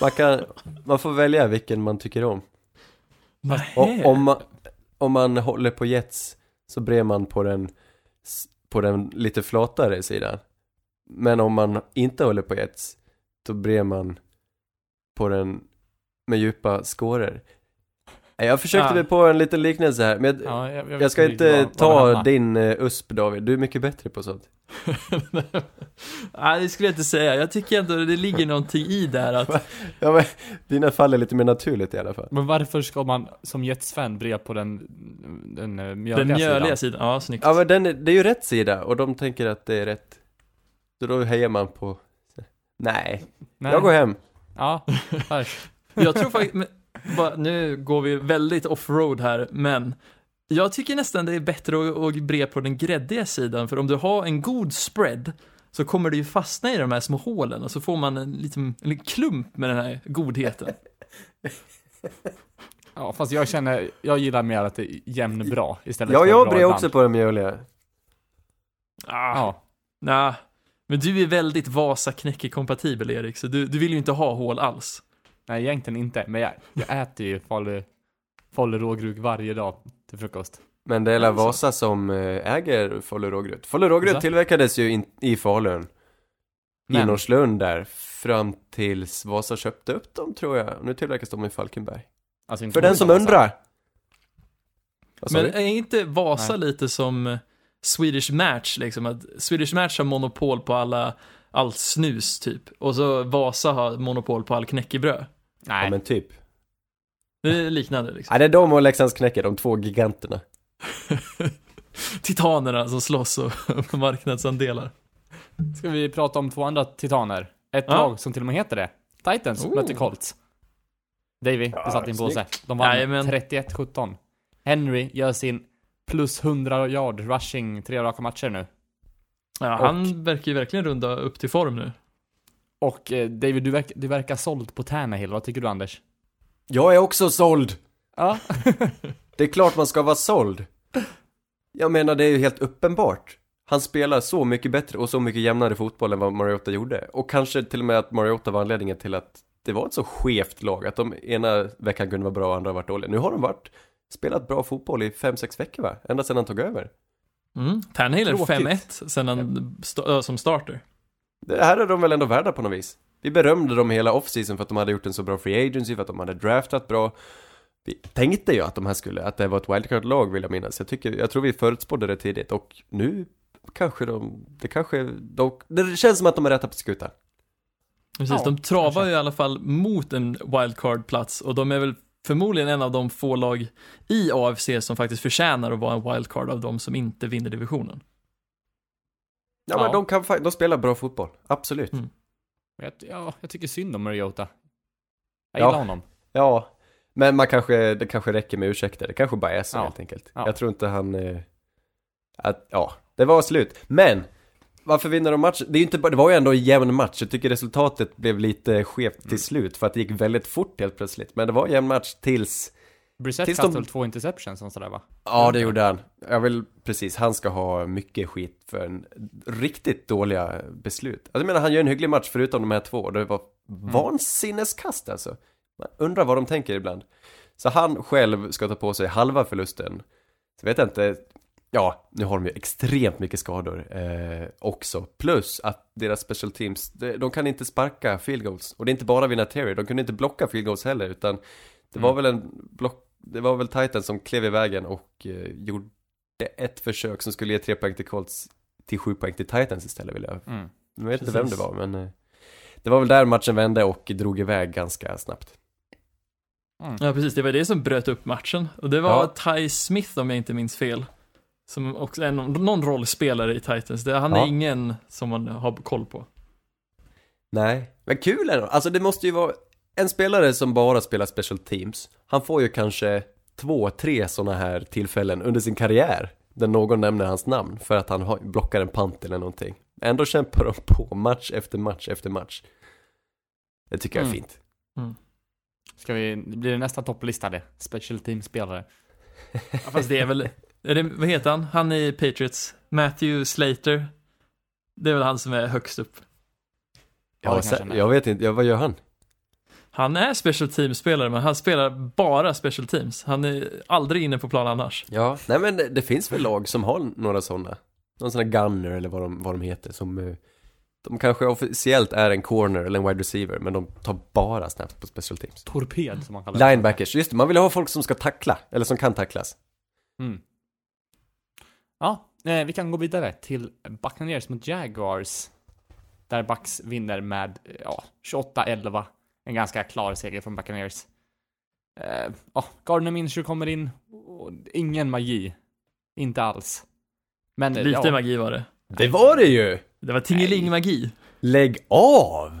Man kan, man får välja vilken man tycker om. Och om man, om man håller på Jets så brer man på den, på den lite flatare sidan. Men om man inte håller på Jets, då brer man på den med djupa skåror. Jag försökte mig på en liten liknelse här, men jag, Ja, jag, jag ska inte vad- ta din uh, USP David, du är mycket bättre på sånt. Nej, det skulle jag inte säga. Jag tycker ändå det ligger någonting i där att Ja men, dina faller lite mer naturligt i alla fall. Men varför ska man som Jets-fan bre på den, den eh, mjöliga, den mjöliga sidan? sidan, ja snyggt. Ja men den, är- det är ju rätt sida och de tänker att det är rätt. Så då hejar man på Nej, Nej. jag går hem. Ja, tack. Jag tror faktiskt, nu går vi väldigt off-road här, men jag tycker nästan det är bättre att, att bre på den gräddiga sidan, för om du har en god spread så kommer det ju fastna i de här små hålen och så får man en liten, en liten klump med den här godheten. Ja, fast jag känner, jag gillar mer att det är jämn bra istället Ja, för jag bra brer också på den mjöliga. Ah, Ja, nah. Men du är väldigt Vasa-knäcke-kompatibel Erik, så du, du vill ju inte ha hål alls. Nej egentligen inte, men jag, jag äter ju falu, falu rågruk varje dag till frukost. Men det är la Alltså. Vasa som eh, äger Falu rågryt. Falu Alltså? tillverkades ju in, i Falun. I Men- Norrslund där. Fram tills Vasa köpte upp dem tror jag. Nu tillverkas de i Falkenberg. Alltså inte För den som Vasa. undrar. Men du? är inte Vasa Nej. lite som eh, Swedish Match, liksom? Att Swedish Match har monopol på alla, allt snus, typ. Och så Vasa har monopol på all knäckebröd. Nej, Ja men typ. Det är liknande, liksom. Ja, det är de och Leksands knäcker, de två giganterna. Titanerna som slåss och marknadsandelar. ska vi prata om två andra titaner? Ett Ja. lag som till och med heter det. Titans Oh. mötte Colts. Davy, du satt i en påse. De vann Jajamän. 31-17. Henry gör sin plus 100 yard rushing tre raka matcher nu. Ja, han verkar ju verkligen runda upp till form nu. Och eh, David, du, verk, du verkar såld på Tannehill. Vad tycker du Anders? Jag är också såld! Ja. Det är klart man ska vara såld. Jag menar, det är ju helt uppenbart. Han spelar så mycket bättre och så mycket jämnare fotboll än vad Mariota gjorde. Och kanske till och med att Mariota var anledningen till att det var ett så skevt lag. Att de ena veckan kunde vara bra och andra varit dåliga. Nu har de varit, spelat bra fotboll i 5-6 veckor va? Ända sedan han tog över. Mm. Tannehill är Tråkigt. 5-1 sen han äh, som starter. Det här är de väl ändå värda på något vis. Vi berömde dem hela offseason för att de hade gjort en så bra free agency, för att de hade draftat bra. Vi tänkte ju att de här skulle, att det var ett wildcard-lag vill jag minnas. Jag tycker, jag tror vi förutspådde det tidigt och nu kanske de, det kanske, de, det känns som att de är rätta på skutan. Precis, Ja, de travar kanske. ju i alla fall mot en wildcard-plats och de är väl förmodligen en av de få lag i AFC som faktiskt förtjänar att vara en wildcard av de som inte vinner divisionen. Ja, Ja. men de kan de spelar bra fotboll, absolut. Mm. Jag, ja, jag tycker synd om Mariota. Jag Ja. gillar honom. Ja, men man kanske, det kanske räcker med ursäkter, det kanske bara är så Ja. helt enkelt. Ja. Jag tror inte han, eh, att, ja, det var slut. Men, varför vinner de matchen? Det är inte det var ju ändå en jämn match, jag tycker resultatet blev lite skevt till Mm. slut, för att det gick väldigt fort helt plötsligt. Men det var en jämn match tills, Brissett kastade de- väl två interceptions och sådär va? ja det gjorde han. Jag vill, precis, han ska ha mycket skit för en riktigt dåliga beslut. Alltså, jag menar, han gör en hygglig match förutom de här två, det var vansinneskast alltså. Man undrar vad de tänker ibland. Så han själv ska ta på sig halva förlusten. Så vet jag inte, ja, nu har de ju extremt mycket skador eh, också. Plus att deras special teams, de, de kan inte sparka field goals. Och det är inte bara Vinatieri, de kunde inte blocka field goals heller, utan det var Mm. väl en block, det var väl Titan som klev i vägen och eh, gjorde ett försök som skulle ge tre poäng till Colts till sju poäng till Titans istället vill jag. Mm. Jag vet inte vem det var, men eh, det var väl där matchen vände och drog iväg ganska snabbt. Mm. Ja, precis, det var det som bröt upp matchen. Och det var Ja. Ty Smith, om jag inte minns fel. Som också är någon, någon rollspelare i Titans. Det, han Ja. är ingen som man har koll på. Nej, men kul ändå. Alltså det måste ju vara en spelare som bara spelar special teams. Han får ju kanske två, tre sådana här tillfällen under sin karriär. Där någon nämner hans namn för att han blockar en pant eller någonting. Ändå kämpar de på match efter match efter match. Det tycker jag är Mm. fint. Ska vi, blir det nästa topplista det? Special team-spelare. Ja, fast det är väl, är det, vad heter han? Han i Patriots, Matthew Slater. Det är väl han som är högst upp. Ja, Ja, jag vet inte, ja, vad gör han? Han är special team-spelare, men han spelar bara special teams. Han är aldrig inne på plan annars. Ja, nej men det, det finns väl lag som har några sådana. Någon sån här gunner eller vad de, vad de heter som eh, De kanske officiellt är en corner eller en wide receiver men de tar bara snaps på special teams. Torped som man kallar det. Linebackers, just det, man vill ha folk som ska tackla, eller som kan tacklas. Mm. Ja, eh, vi kan gå vidare till Buccaneers mot Jaguars. Där Bucks vinner med eh, ja, 28-11. En ganska klar seger från Buccaneers. Eh, ja, Gardner Minshew kommer in. Och ingen magi. Inte alls. Men Lite ja, magi var det. Det var det ju! Det var tingeling-magi. Lägg av!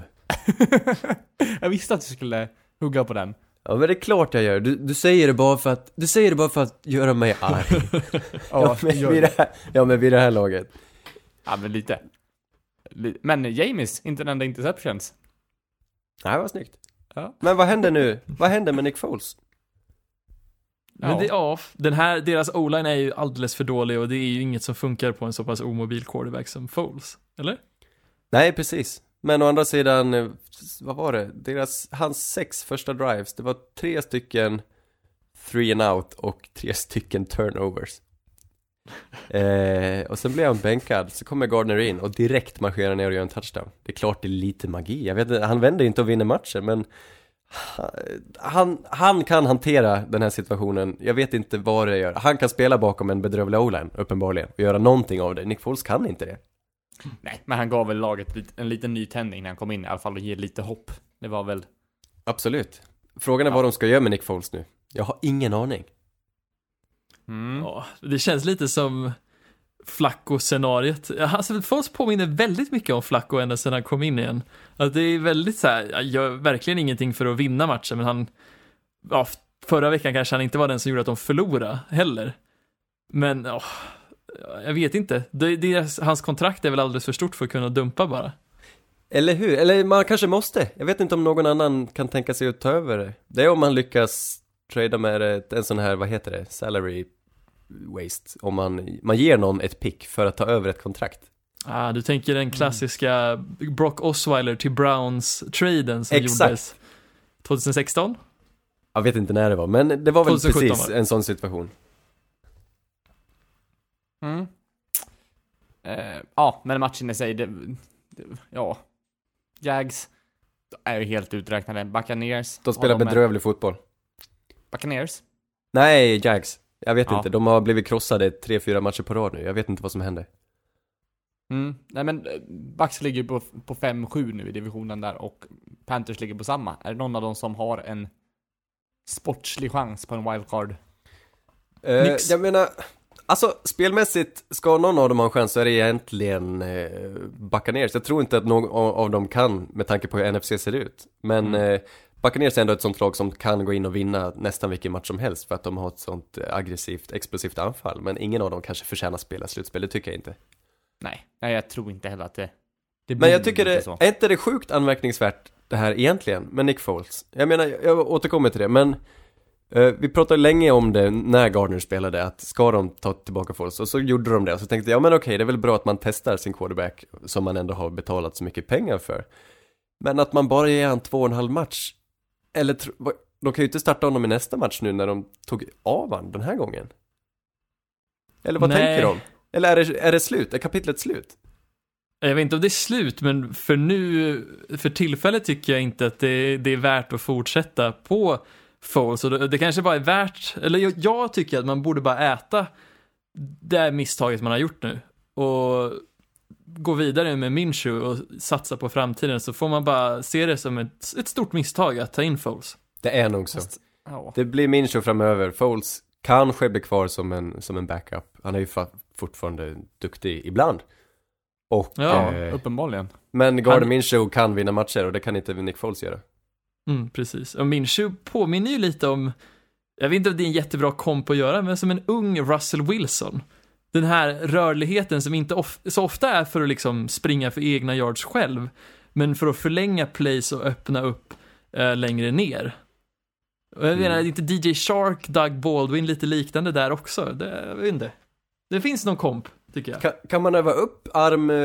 jag visste att du skulle hugga på den. Ja men det är klart jag gör, du, du säger det bara för att, du säger det bara för att göra mig arg. ja, men gör vid det. här, ja men vid det här laget. Ja, men lite. Li- Men James, inte den enda interceptions. Nej, vad snyggt. Ja. Men vad händer nu? Vad händer med Nick Foles? Men Ja. det, ja, den här, deras o-line är ju alldeles för dålig och det är ju inget som funkar på en så pass omobil quarterback som Foles. Eller? Nej, precis. Men å andra sidan, eh, vad var det? Deras, hans sex första drives, det var tre stycken three and out och tre stycken turnovers. Eh, och sen blev han bänkad, så kommer Gardner in och direkt marscherar ner och gör en touchdown. Det är klart det är lite magi, jag vet han vänder inte och vinner matchen men han, han kan hantera den här situationen, jag vet inte vad det gör. Han kan spela bakom en bedrövlig o-line, uppenbarligen, och göra någonting av det. Nick Foles kan inte det. Nej, men han gav väl laget en liten nytändning när han kom in i alla fall och ger lite hopp. Det var väl... Absolut. Frågan är Ja. vad de ska göra med Nick Foles nu. Jag har ingen aning. Mm. Ja, det känns lite som Flacco-scenariet. Alltså, Foles påminner väldigt mycket om Flacco ända sedan han kom in igen. Att det är väldigt så här, jag gör verkligen ingenting för att vinna matchen, men han, ja, förra veckan kanske han inte var den som gjorde att de förlorade heller. Men, ja, jag vet inte. Det, det, hans kontrakt är väl alldeles för stort för att kunna dumpa bara. Eller hur? Eller man kanske måste. Jag vet inte om någon annan kan tänka sig att ta över det. Det är om man lyckas trada med en sån här, vad heter det, salary waste. Om man, man ger någon ett pick för att ta över ett kontrakt. Ah, du tänker den klassiska Brock Osweiler till Browns-traden som Exakt. gjordes 2016? Jag vet inte när det var, men det var väl 2017 precis var en sån situation. Mm. Eh, ja, men matchen i sig, det, det, ja. Jags är ju helt uträknade. Buccaneers. De spelar de bedrövlig fotboll. Buccaneers? Nej, Jags. Jag vet Ja. inte, de har blivit krossade tre, fyra matcher på rad nu. Jag vet inte vad som hände. Mm. Nej men, eh, Bucks ligger på, på 5-7 nu i divisionen där och Panthers ligger på samma. Är det någon av dem som har en sportslig chans på en wildcard? Eh, jag menar, alltså spelmässigt, ska någon av dem ha en chans så är det egentligen eh, Buccaneers. Jag tror inte att någon av av dem kan med tanke på hur NFC ser ut. Men Mm. eh, Buccaneers är ändå ett sånt lag som kan gå in och vinna nästan vilken match som helst för att de har ett sånt eh, aggressivt, explosivt anfall. Men ingen av dem kanske förtjänar att spela slutspel, det tycker jag inte. Nej, nej jag tror inte heller att det, det Men jag tycker det, så. är inte det sjukt anmärkningsvärt det här egentligen med Nick Foles? Jag menar, jag- återkommer till det, men eh, vi pratade länge om det när Gardner spelade, att ska de ta tillbaka Foles? Och så gjorde de det, och så tänkte jag, ja men okej, det är väl bra att man testar sin quarterback som man ändå har betalat så mycket pengar för. Men att man bara ger han två och en halv match, eller de kan ju inte starta honom i nästa match nu när de tog av han den här gången. Eller vad Nej. tänker de? Eller är det, är det slut? Är kapitlet slut? Jag vet inte om det är slut, men för nu, för tillfället tycker jag inte att det, det är värt att fortsätta på Foles. Och det, det kanske bara är värt, eller jag, jag tycker att man borde bara äta det misstaget man har gjort nu. Och gå vidare med Minshew och satsa på framtiden så får man bara se det som ett, ett stort misstag att ta in Foles. Det är nog så. Fast, ja. Det blir min show framöver. Foles kanske blir kvar som en, som en backup. Han är ju fa- fortfarande duktig ibland. Och, Ja, eh, Uppenbarligen. men Gardner Han- Minshew kan vinna matcher och det kan inte Nick Foles göra. Mm, precis. Och Minshew påminner ju lite om, jag vet inte om det är en jättebra komp att göra, men som en ung Russell Wilson. Den här rörligheten som inte of så ofta är för att liksom springa för egna yards själv, men för att förlänga plays och öppna upp eh, längre ner. Och jag menar, Mm. inte DJ Shark, Doug Baldwin lite liknande där också? Det, jag vet inte. Det finns någon komp, tycker jag. Kan, kan man öva upp arm, eh,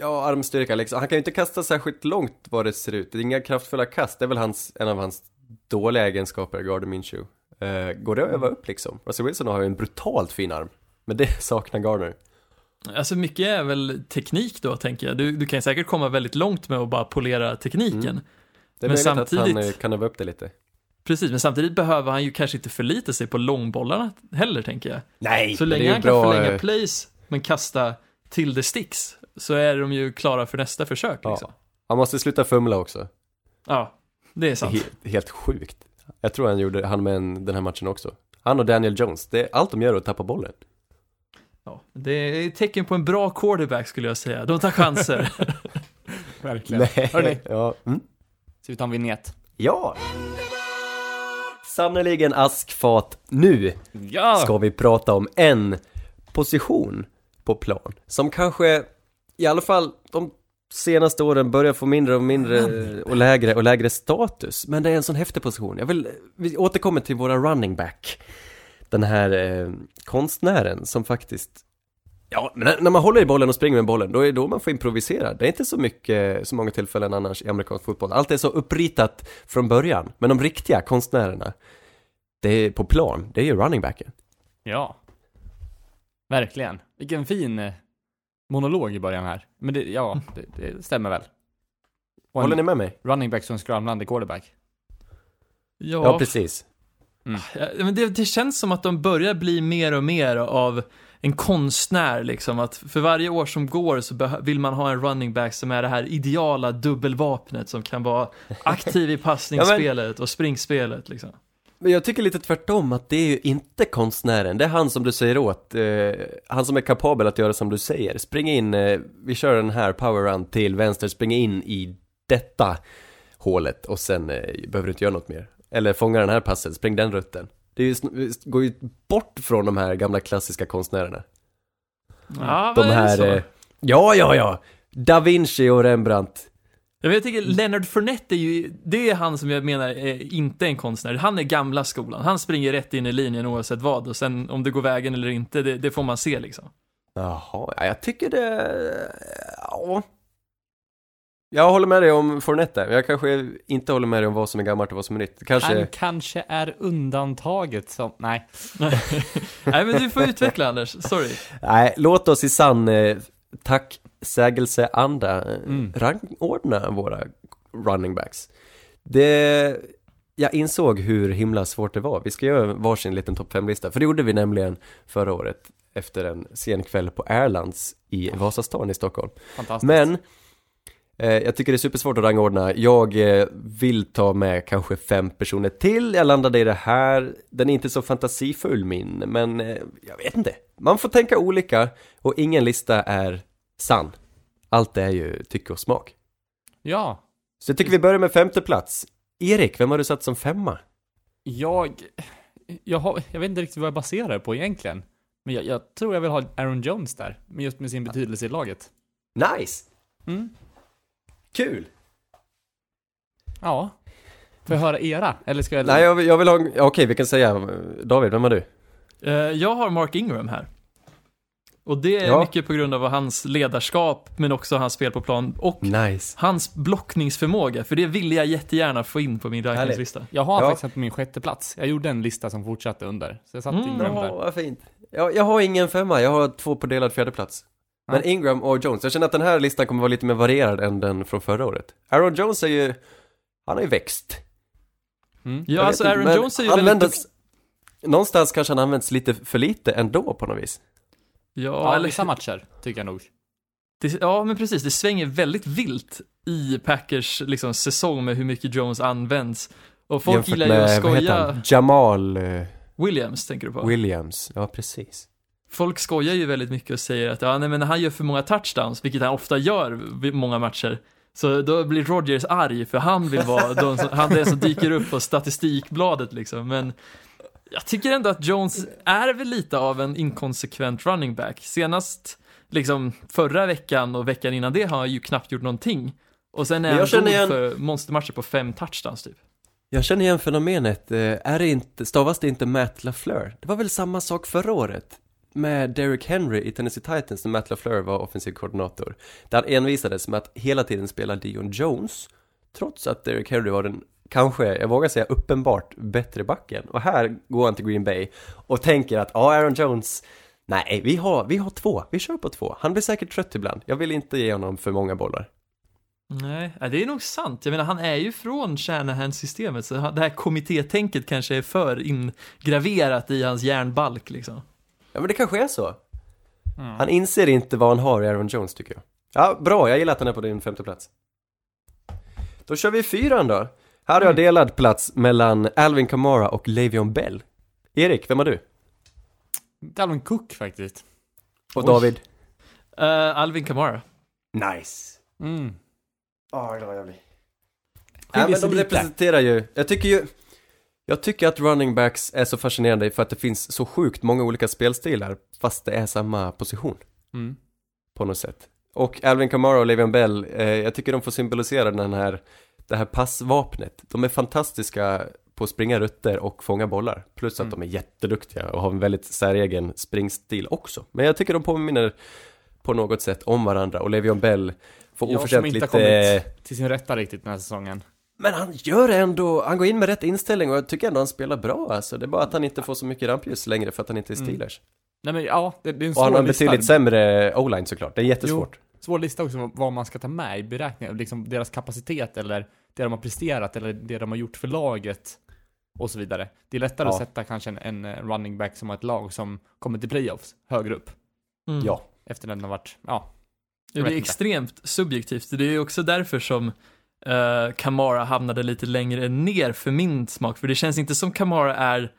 ja armstyrka liksom? Han kan ju inte kasta särskilt långt vad det ser ut. Det är inga kraftfulla kast, det är väl hans, en av hans dåliga egenskaper, Gardner Minshew. Eh, går det att öva upp liksom? Russell Wilson har ju en brutalt fin arm. Men det saknar Gardner. Alltså mycket är väl teknik då, tänker jag. Du, du kan säkert komma väldigt långt med att bara polera tekniken. Mm. Det är Men möjligt att han samtidigt- eh, kan öva upp det lite. Precis, men samtidigt behöver han ju kanske inte förlita sig på långbollarna heller, tänker jag. Nej! Så men det är länge han bra, kan förlänga eh, plays, men kasta till the sticks, så är de ju klara för nästa försök. Ja. Liksom. Han måste sluta fumla också. Ja, det är Det är sant. helt, helt sjukt. Jag tror han gjorde, han med en, den här matchen också. Han och Daniel Jones, det är allt de gör är att tappa bollen. Ja, det är ett tecken på en bra quarterback skulle jag säga. De tar chanser. Verkligen. Hörrni, ja. Mm. ska vi ta en vignett? Ja! Sannerligen askfat. Nu Ja! ska vi prata om en position på plan som kanske i alla fall de senaste åren börjar få mindre och mindre och lägre och lägre status. Men det är en sån häftig position. Jag vill, vi återkommer till våra running back. Den här eh, konstnären som faktiskt Ja, men när- man håller i bollen och springer med bollen, då är det då man får improvisera. Det är inte så mycket, så många tillfällen annars i amerikansk fotboll. Allt är så uppritat från början. Men de riktiga konstnärerna, det är på plan, det är ju running backen. Ja. Verkligen. Vilken fin eh, monolog i början här. Men det, ja, det, det stämmer väl. Och Håller ni med mig? running back som skramlande quarterback. Ja, Ja, precis. Ja, men det, det känns som att de börjar bli mer och mer av en konstnär liksom. Att för varje år som går så vill man ha en running back som är det här ideala dubbelvapnet som kan vara aktiv i passningsspelet och springspelet liksom. Men jag tycker lite tvärtom att det är ju inte konstnären, det är han som du säger åt, eh, han som är kapabel att göra som du säger. Spring in, eh, vi kör den här power run till vänster, spring in i detta hålet och sen eh, behöver du inte göra något mer. Eller fånga den här passen, spring den rutten. Det är ju, går ju bort från de här gamla klassiska konstnärerna. Ja, De vad är det här, så? eh, ja, ja, ja, Da Vinci och Rembrandt. Jag, vet, jag tycker Leonard Fournette är ju, det är han som jag menar är inte en konstnär. Han är gamla skolan. Han springer rätt in i linjen oavsett vad och sen om det går vägen eller inte, det, det får man se liksom. Jaha, ja, jag tycker det... Ja. Jag håller med dig om Fournette där. Jag kanske inte håller med dig om vad som är gammalt och vad som är nytt. Kanske... Han kanske är undantaget som, nej. Nej men du får utveckla Anders, sorry. Nej, låt oss i sann eh, tacksägelseanda eh, Mm. rangordna våra running backs. Det... Jag insåg hur himla svårt det var. Vi ska göra varsin liten topp 5-lista, för det gjorde vi nämligen förra året efter en sen kväll på Erlands i Vasastan i Stockholm. Fantastiskt. Men jag tycker det är supersvårt att rangordna. Jag eh, vill ta med kanske fem personer till. Jag landade i det här. Den är inte så fantasifull min, men eh, jag vet inte. Man får tänka olika och ingen lista är sann. Allt är ju tycke och smak. Ja, Så jag tycker vi börjar med femte plats. Erik, vem har du satt som femma? jag, jag, har, jag vet inte riktigt vad jag baserar det på egentligen. Men jag, jag tror jag vill ha Aaron Jones där, just med sin betydelse i laget. Nice! Mm. Kul! Ja. Får jag höra era? Eller ska jag... Nej, jag vill, jag vill ha, okej vi kan säga, David, vem har du? Eh, jag har Mark Ingram här. Och det är Ja. mycket på grund av hans ledarskap, men också hans spel på plan och Nice. hans blockningsförmåga, för det ville jag jättegärna få in på min rankingslista. Jag har Ja. faktiskt på min sjätte plats. Jag gjorde en lista som fortsatte under. Så jag satte Mm, Ingram Ja, där. vad fint. Jag, jag har ingen femma, jag har två på delad fjärde plats. Men. Ingram och Jones, jag känner att den här listan kommer vara lite mer varierad än den från förra året. Aaron Jones är ju, han har ju växt. Mm. Ja, alltså inte, Aaron Jones är ju väldigt. Någonstans kanske han används lite för lite ändå på något vis. Ja, Ja, eller, vissa matcher, tycker jag nog. det, ja, men precis. Det svänger väldigt vilt i Packers liksom, säsong med hur mycket Jones används. Och folk Jämfört gillar ju att skoja. Jamal eh, Williams, tänker du på? Williams, ja precis. Folk skojar ju väldigt mycket och säger att ja, nej, men han gör för många touchdowns, vilket han ofta gör vid många matcher, så då blir Rodgers arg för han vill vara de som, han den som dyker upp på statistikbladet liksom. Men jag tycker ändå att Jones är väl lite av en inkonsekvent running back. Senast, liksom förra veckan och veckan innan det har han ju knappt gjort någonting. Och sen är han god igen- för monstermatcher på fem touchdowns typ. Jag känner igen fenomenet, eh, är det inte, stavas det inte Matt LaFleur? Det var väl samma sak förra året? Med Derrick Henry i Tennessee Titans när Matt LaFleur var offensiv koordinator. Där han envisades med att hela tiden spela Dion Jones. Trots att Derrick Henry var den, kanske, jag vågar säga uppenbart bättre backen. Och här går han till Green Bay och tänker att, ja Aaron Jones, nej vi har, vi har två, vi kör på två. Han blir säkert trött ibland, jag vill inte ge honom för många bollar. Nej, det är nog sant. Jag menar, han är ju från Shanahan-systemet, så det här kommittétänket kanske är för ingraverat i hans järnbalk liksom. Ja men det kanske är så. Mm. Han inser inte vad han har i Aaron Jones tycker jag. Ja, bra, jag gillar att han är på din femte plats. Då kör vi fyran då. Här har jag delad plats mellan Alvin Kamara och Le'Veon Bell. Erik, vem har du? Dalvin Cook faktiskt. Och Oj. David? Uh, Alvin Kamara. Nice. Mm. Ja, vad glad jag blir. Ja, men de lite. representerar ju, jag tycker ju Jag tycker att running backs är så fascinerande för att det finns så sjukt många olika spelstilar fast det är samma position Mm. på något sätt. Och Alvin Kamara och Le'Veon Bell, eh, jag tycker de får symbolisera den här, det här passvapnet. De är fantastiska på att springa rutter och fånga bollar. Plus att Mm. de är jätteduktiga och har en väldigt säregen springstil också. Men jag tycker de påminner på något sätt om varandra och Le'Veon Bell får Jag som oförtjänt inte lite... har kommit till sin rätta riktigt den här säsongen. Men han gör ändå, han går in med rätt inställning och jag tycker ändå han spelar bra alltså. Det är bara att han inte får så mycket rampljus längre för att han inte är Mm. Steelers. Nej men ja, det, det är en Och svår han har en lista. betydligt sämre o-line såklart, det är jättesvårt. Svår lista också vad- man ska ta med i beräkningen. Liksom deras kapacitet eller det de har presterat eller det de har gjort för laget. Och så vidare. Det är lättare Ja. att sätta kanske en, en eh, running back som har ett lag som kommer till playoffs högre upp. Mm. Ja. Efter den har varit, ja. Ja, det är inte. extremt subjektivt. Det är också därför som eh, Kamara hamnade lite längre ner för min smak. För det känns inte som Kamara är,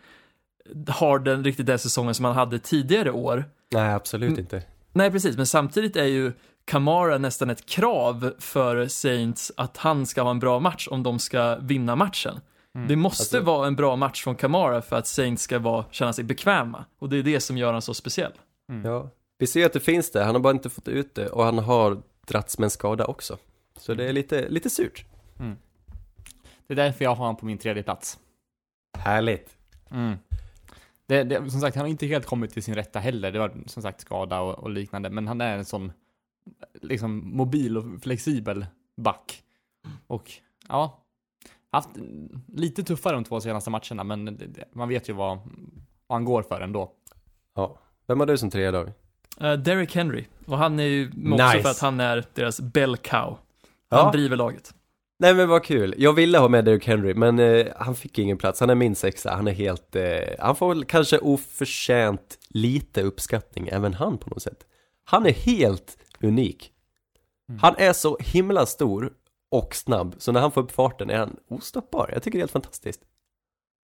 har den riktigt den säsongen som han hade tidigare år. Nej, absolut Mm. inte. Nej, precis, men samtidigt är ju Kamara nästan ett krav för Saints att han ska ha en bra match om de ska vinna matchen. Mm. Det måste Alltså- vara en bra match från Kamara för att Saints ska vara, känna sig bekväma. Och det är det som gör honom så speciell. Mm. Ja. Vi ser att det finns det, han har bara inte fått ut det och han har dragits med en skada också. Så det är lite, lite surt. Det är därför jag har honom på min tredje plats. Härligt. Mm. Det, det, som sagt, han har inte helt kommit till sin rätta heller. Det var som sagt skada och, och liknande. Men han är en sån liksom mobil och flexibel back. Och ja, haft lite tuffare de två senaste matcherna. Men det, det, man vet ju vad, vad han går för ändå. Ja. Vem har du som tredje dag? Uh, Derrick Henry, och han är ju också Nice. för att han är deras bell cow. Ja. Han driver laget. Nej men vad kul, jag ville ha med Derrick Henry men eh, han fick ingen plats, han är min sexa, han är helt, eh, han får väl kanske oförtjänt lite uppskattning, även han på något sätt. Han är helt unik. Mm. Han är så himla stor och snabb, så när han får upp farten är han ostoppbar. Jag tycker det är helt fantastiskt.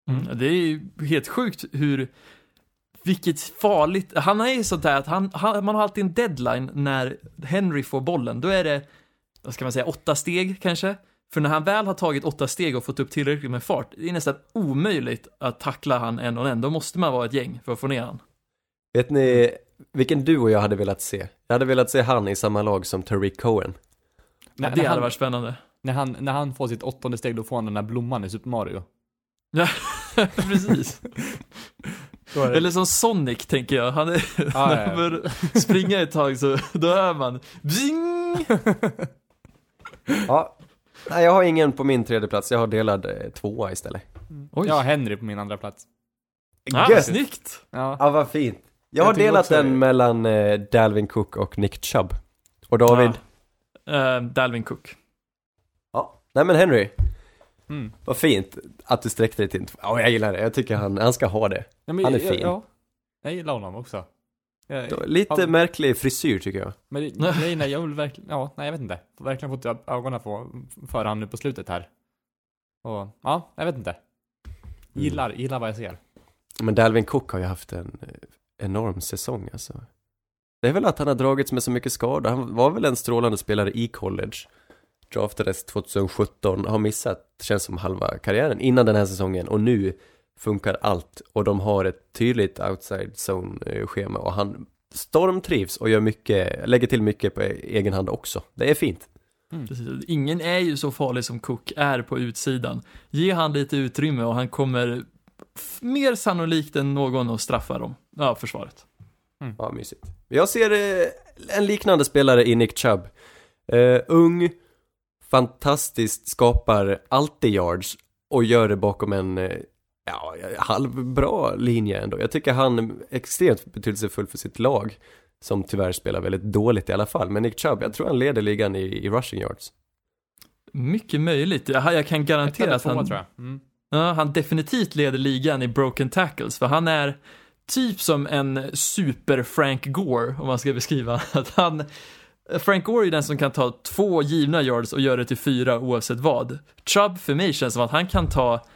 Mm. Det är ju helt sjukt hur, vilket farligt, han är ju sånt där att han, han, man har alltid en deadline när Henry får bollen. Då är det, vad ska man säga, åtta steg kanske? För när han väl har tagit åtta steg och fått upp tillräckligt med fart, det är nästan omöjligt att tackla han en och en. Då måste man vara ett gäng för att få ner han. Vet ni vilken du och jag hade velat se? Jag hade velat se han i samma lag som Tariq Cohen. Ja, När, det hade han, varit spännande. när, han, när han får sitt åttonde steg, då får han den där blomman i Super Mario. Ja, precis. Då är det- Eller som Sonic, tänker jag. Han är, Ja, ja, när ja. han börjar springa ett tag så, då hör man Bing! Ja, nej jag har ingen på min tredje plats. jag har delad eh, tvåa istället. Oj. Jag har Henry på min andra plats. Ah, Gött. snyggt! Ja. Ja, vad fint. Jag, Jag har tycker delat också- den mellan eh, Dalvin Cook och Nick Chubb. Och David? Ja. Eh, Dalvin Cook. Ja. Nej men Henry, Mm. vad fint att du sträckte dig till en två- Ja, jag gillar det. Jag tycker han, han ska ha det. Ja, men, Han är ja, fin. Ja, jag gillar honom också. Jag, Lite Ja. märklig frisyr tycker jag. men grejen är, jag vill verkligen, ja, nej jag vet inte. Får verkligen fått ögonen på, för han nu på slutet här. Och, ja, jag vet inte. Gillar, gillar vad jag ser. Men Dalvin Cook har ju haft en eh, enorm säsong alltså. Det är väl att han har dragits med så mycket skador. Han var väl en strålande spelare i college. Draftades 2017, har missat, känns som halva karriären innan den här säsongen. Och nu funkar allt. Och de har ett tydligt outside zone-schema. Och han stormtrivs och gör mycket, lägger till mycket på egen hand också. Det är fint. Mm. Ingen är ju så farlig som Cook är på utsidan. Ge han lite utrymme och han kommer mer sannolikt än någon att straffa dem. Ja, försvaret. Ja, mysigt. Jag ser eh, en liknande spelare i Nick Chubb. Eh, ung, fantastiskt, skapar alltid yards och gör det bakom en eh, ja, halvbra linje ändå. Jag tycker han är extremt betydelsefull för sitt lag som tyvärr spelar väldigt dåligt i alla fall. Men Nick Chubb, jag tror han leder ligan i, i rushing yards. Mycket möjligt. Jag, jag kan garantera att han, tror jag. Mm. ja, han definitivt leder ligan i broken tackles, för han är typ som en super Frank Gore, om man ska beskriva. Att han, Frank Gore är den som kan ta två givna yards och göra det till fyra oavsett vad. Chubb för mig känns som att han kan ta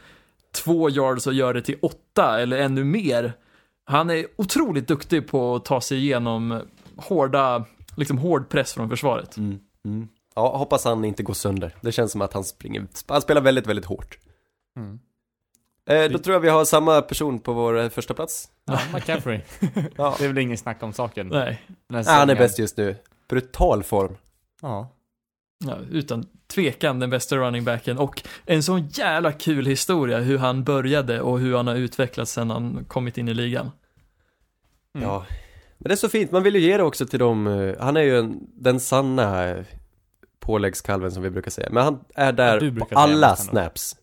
två yards och göra det till åtta eller ännu mer. Han är otroligt duktig på att ta sig igenom hårda, liksom hård press från försvaret. Mm. Mm. Ja, hoppas han inte går sönder. Det känns som att han springer, han spelar väldigt, väldigt hårt. Mm. Eh, då tror jag vi har samma person på vår eh, första plats. Ja, McCaffrey. Ja. Det är väl ingen snack om saken. Nej, Ja, han är bäst just nu. Brutal form. Ja. Ja, utan tvekan den bästa running backen och en sån jävla kul historia hur han började och hur han har utvecklats sen han kommit in i ligan. Mm. Ja. Men det är så fint, man vill ju ge det också till dem. eh, Han är ju en, den sanna eh, påläggskalven som vi brukar säga. Men han är Ja, där du på alla snaps.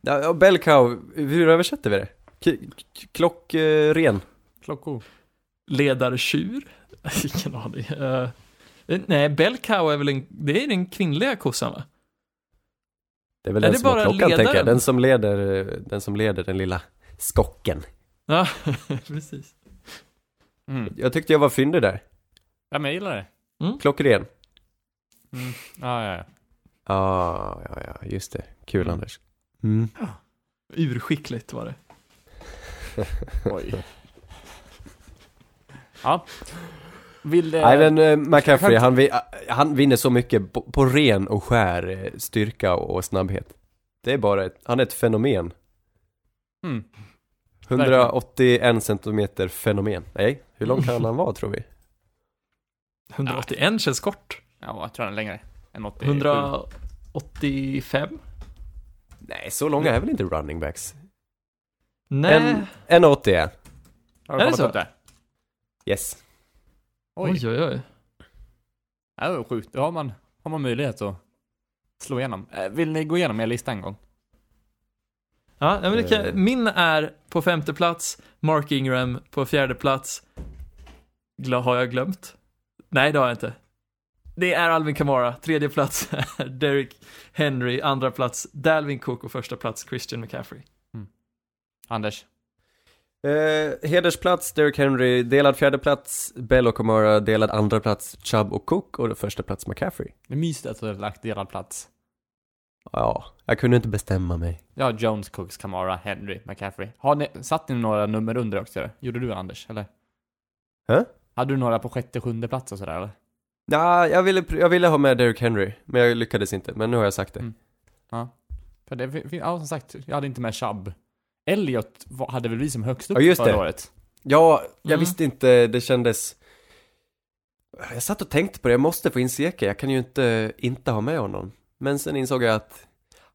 Ja, och Bellcow, hur översätter vi det? Klockren. Klockor. Ledartjur? Ingen aning. Uh, nej, Bellcow är väl en, det är den kvinnliga kossan va? Det är väl Är den det som har klockan tänker jag. ledaren? Den som leder, eh, den som leder den lilla skocken. Ja, precis. Mm. Jag tyckte jag var fyndig där. Ja, men jag gillar det. Klockren. Mm. Ja, ja, ja. Ja, ja, ja, just det. Kul Mm. Anders. Mm. Urskickligt var det. Oj. ja. Vill... Eh, Nej men eh, McCaffrey, han, han vinner så mycket på, på ren och skär eh, styrka och, snabbhet. Det är bara ett, han är ett fenomen. Mm. 181 centimeter fenomen. Nej, hur lång kan han vara tror vi? 181 känns kort. Ja, jag tror han är längre. Än 87. 185? Nej, så långa är väl inte running backs? Nej. En, en 80 är. Har Är du det kollat så? upp det? Yes. Oj. Oj, oj, oj. Ja, det var sjukt. Då har man, har man möjlighet att slå igenom. Eh, Vill ni gå igenom er lista en gång? Ja, men det Eh. kan, min är på femte plats, Mark Ingram på fjärde plats. Gla, har jag glömt? Nej, det har jag inte. Det är Alvin Kamara, tredje plats är Derek Henry, andra plats Dalvin Cook och första plats Christian McCaffrey. Anders? Eh, hedersplats, Derrick Henry, delad fjärde plats, Bell och Kamara, delad andra plats, Chubb och Cook och första plats McCaffrey. Det är mysigt att du har lagt delad plats. Ja, jag kunde inte bestämma mig. Ja, Jones, Cooks, Kamara, Henry, McCaffrey. Har ni, satt ni några nummer under också? Gjorde du Anders, eller? Hä? Hade du några på sjätte, sjunde plats och sådär eller? Ja, jag ville, jag ville ha med Derrick Henry, men jag lyckades inte, men nu har jag sagt det. Mm. För det, ja som sagt, jag hade inte med Chubb. Elliot var- hade väl vi som högst upp Ja, just förra det. året? Ja, jag Mm. visste inte, det kändes... Jag satt och tänkte på det, jag måste få in Seke, jag kan ju inte inte ha med honom. Men sen insåg jag att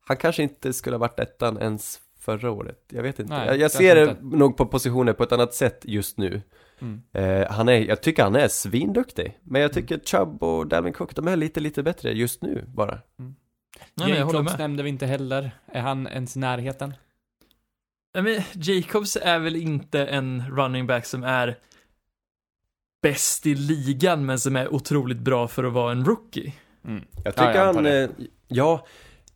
han kanske inte skulle ha varit ettan ens förra året. Jag vet inte. Nej, jag, jag ser det inte. nog på positioner på ett annat sätt just nu. Mm. Eh, han är, jag tycker han är svinduktig. Men jag tycker Chubb och Dalvin Cook, de är lite, lite bättre just nu bara. Nej, men jag håller med. nämnde vi inte heller. Är han ens i närheten? Nej, men Jacobs är väl inte en running back som är bäst i ligan, men som är otroligt bra för att vara en rookie. Mm. Jag Ja, tycker jag antar han, det. eh, ja,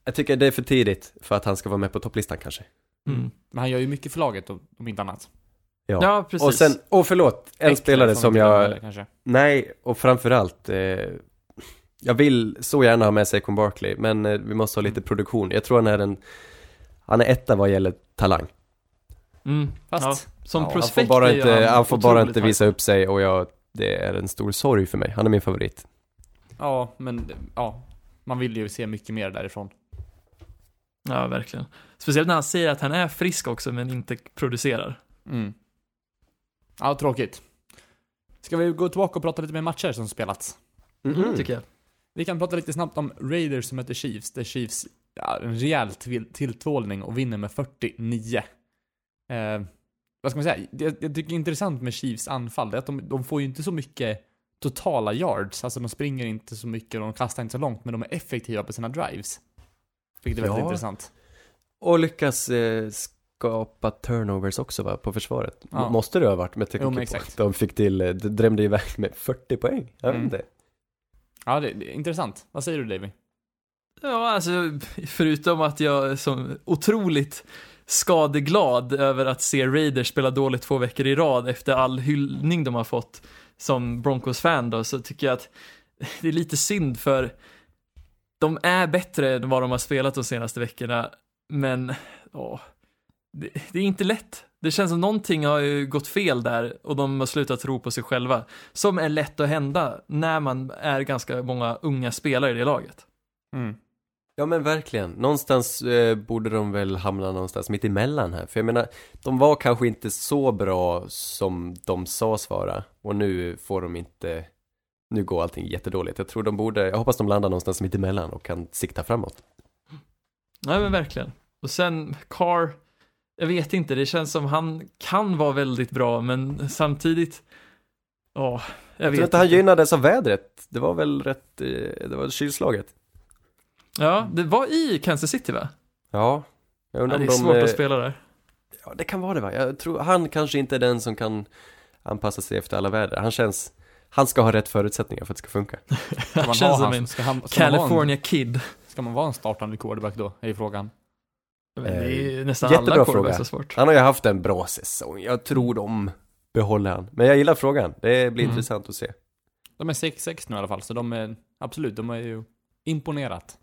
jag tycker det är för tidigt för att han ska vara med på topplistan kanske. Mm. Men han gör ju mycket för laget om, inte annat. Ja. Ja, precis. och sen, och förlåt, en Eckler spelare som jag, kanske. nej, och framförallt, eh, jag vill så gärna ha med Saquon Barkley, men eh, vi måste ha lite produktion. Jag tror han är en, han är etta vad gäller talang. Mm. Fast- ja, som ja, han Han prospekt får bara inte, han får bara inte visa upp sig och jag, det är en stor sorg för mig. Han är min favorit. Ja, men ja. Man vill ju se mycket mer därifrån. Ja, verkligen. Speciellt när han säger att han är frisk också, men inte producerar. Mm. Ja, tråkigt. Ska vi gå tillbaka och prata lite mer matcher som spelats? Mhm. Mm. Tycker jag. Vi kan prata lite snabbt om Raiders som möter Chiefs, där Chiefs, ja, en rejäl till- tilltvålning och vinner med 49. Eh, vad ska man säga? Det jag tycker är intressant med Chiefs anfall, det är att de, de får ju inte så mycket totala yards, alltså de springer inte så mycket och de kastar inte så långt, men de är effektiva på sina drives. Vilket är väldigt Ja. intressant. Och lyckas eh, skapa turnovers också va, på försvaret. Ja. Måste det ha varit med tanke på att de fick till, eh, de drämde iväg med 40 poäng. Jag vet Mm. inte. Ja, det, det är intressant. Vad säger du Davy? Ja, alltså förutom att jag är så otroligt skadeglad över att se Raiders spela dåligt två veckor i rad efter all hyllning de har fått som Broncos-fan då, så tycker jag att det är lite synd för de är bättre än vad de har spelat de senaste veckorna, men åh, det, det är inte lätt. Det känns som någonting har ju gått fel där och de har slutat tro på sig själva, som är lätt att hända när man är ganska många unga spelare i det laget. Mm. Ja men verkligen. Någonstans eh, borde de väl hamna någonstans mitt emellan här. För jag menar, de var kanske inte så bra som de sades vara. Och nu får de inte, nu går allting jättedåligt. Jag tror de borde, jag hoppas de landar någonstans mitt emellan och kan sikta framåt. Nej men verkligen. Och sen Carr, jag vet inte, det känns som han kan vara väldigt bra men samtidigt, ja, jag, Jag vet tror inte han gynnades av vädret. Det var väl rätt, eh, det var kylslaget. Ja, det var i Kansas City va? Ja. Jag Ja, undrar det är om de, svårt eh, att spela där. Ja, det kan vara det va? Jag tror, han kanske inte är den som kan anpassa sig efter alla väder. Han känns, han ska ha rätt förutsättningar för att det ska funka. Ska man Känns ha som han- en ska han, ska Man vara en, California Kid. ska man vara en startande quarterback då? Är ju frågan. Men det är ju nästan Eh, jättebra alla fråga. så svårt. Han har ju haft en bra säsong. Jag tror de behåller han. Men jag gillar frågan. Det blir Mm. intressant att se. De är 6-6 nu i alla fall, så de är absolut, de är ju imponerat.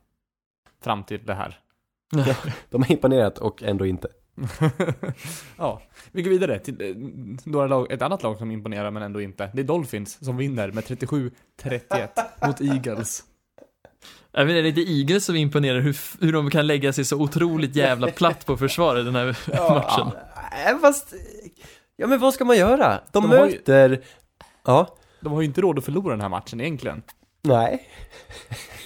Fram till det här. De har imponerat och ändå inte. ja, vi går vidare till eh, några lag, ett annat lag som imponerar men ändå inte. Det är Dolphins som vinner med 37-31 mot Eagles. Jag är det inte Eagles som imponerar hur, hur de kan lägga sig så otroligt jävla platt på försvaret den här matchen? Ja, fast... Ja, men vad ska man göra? De, De har ju- möter... Ja. De har ju inte råd att förlora den här matchen egentligen. Nej.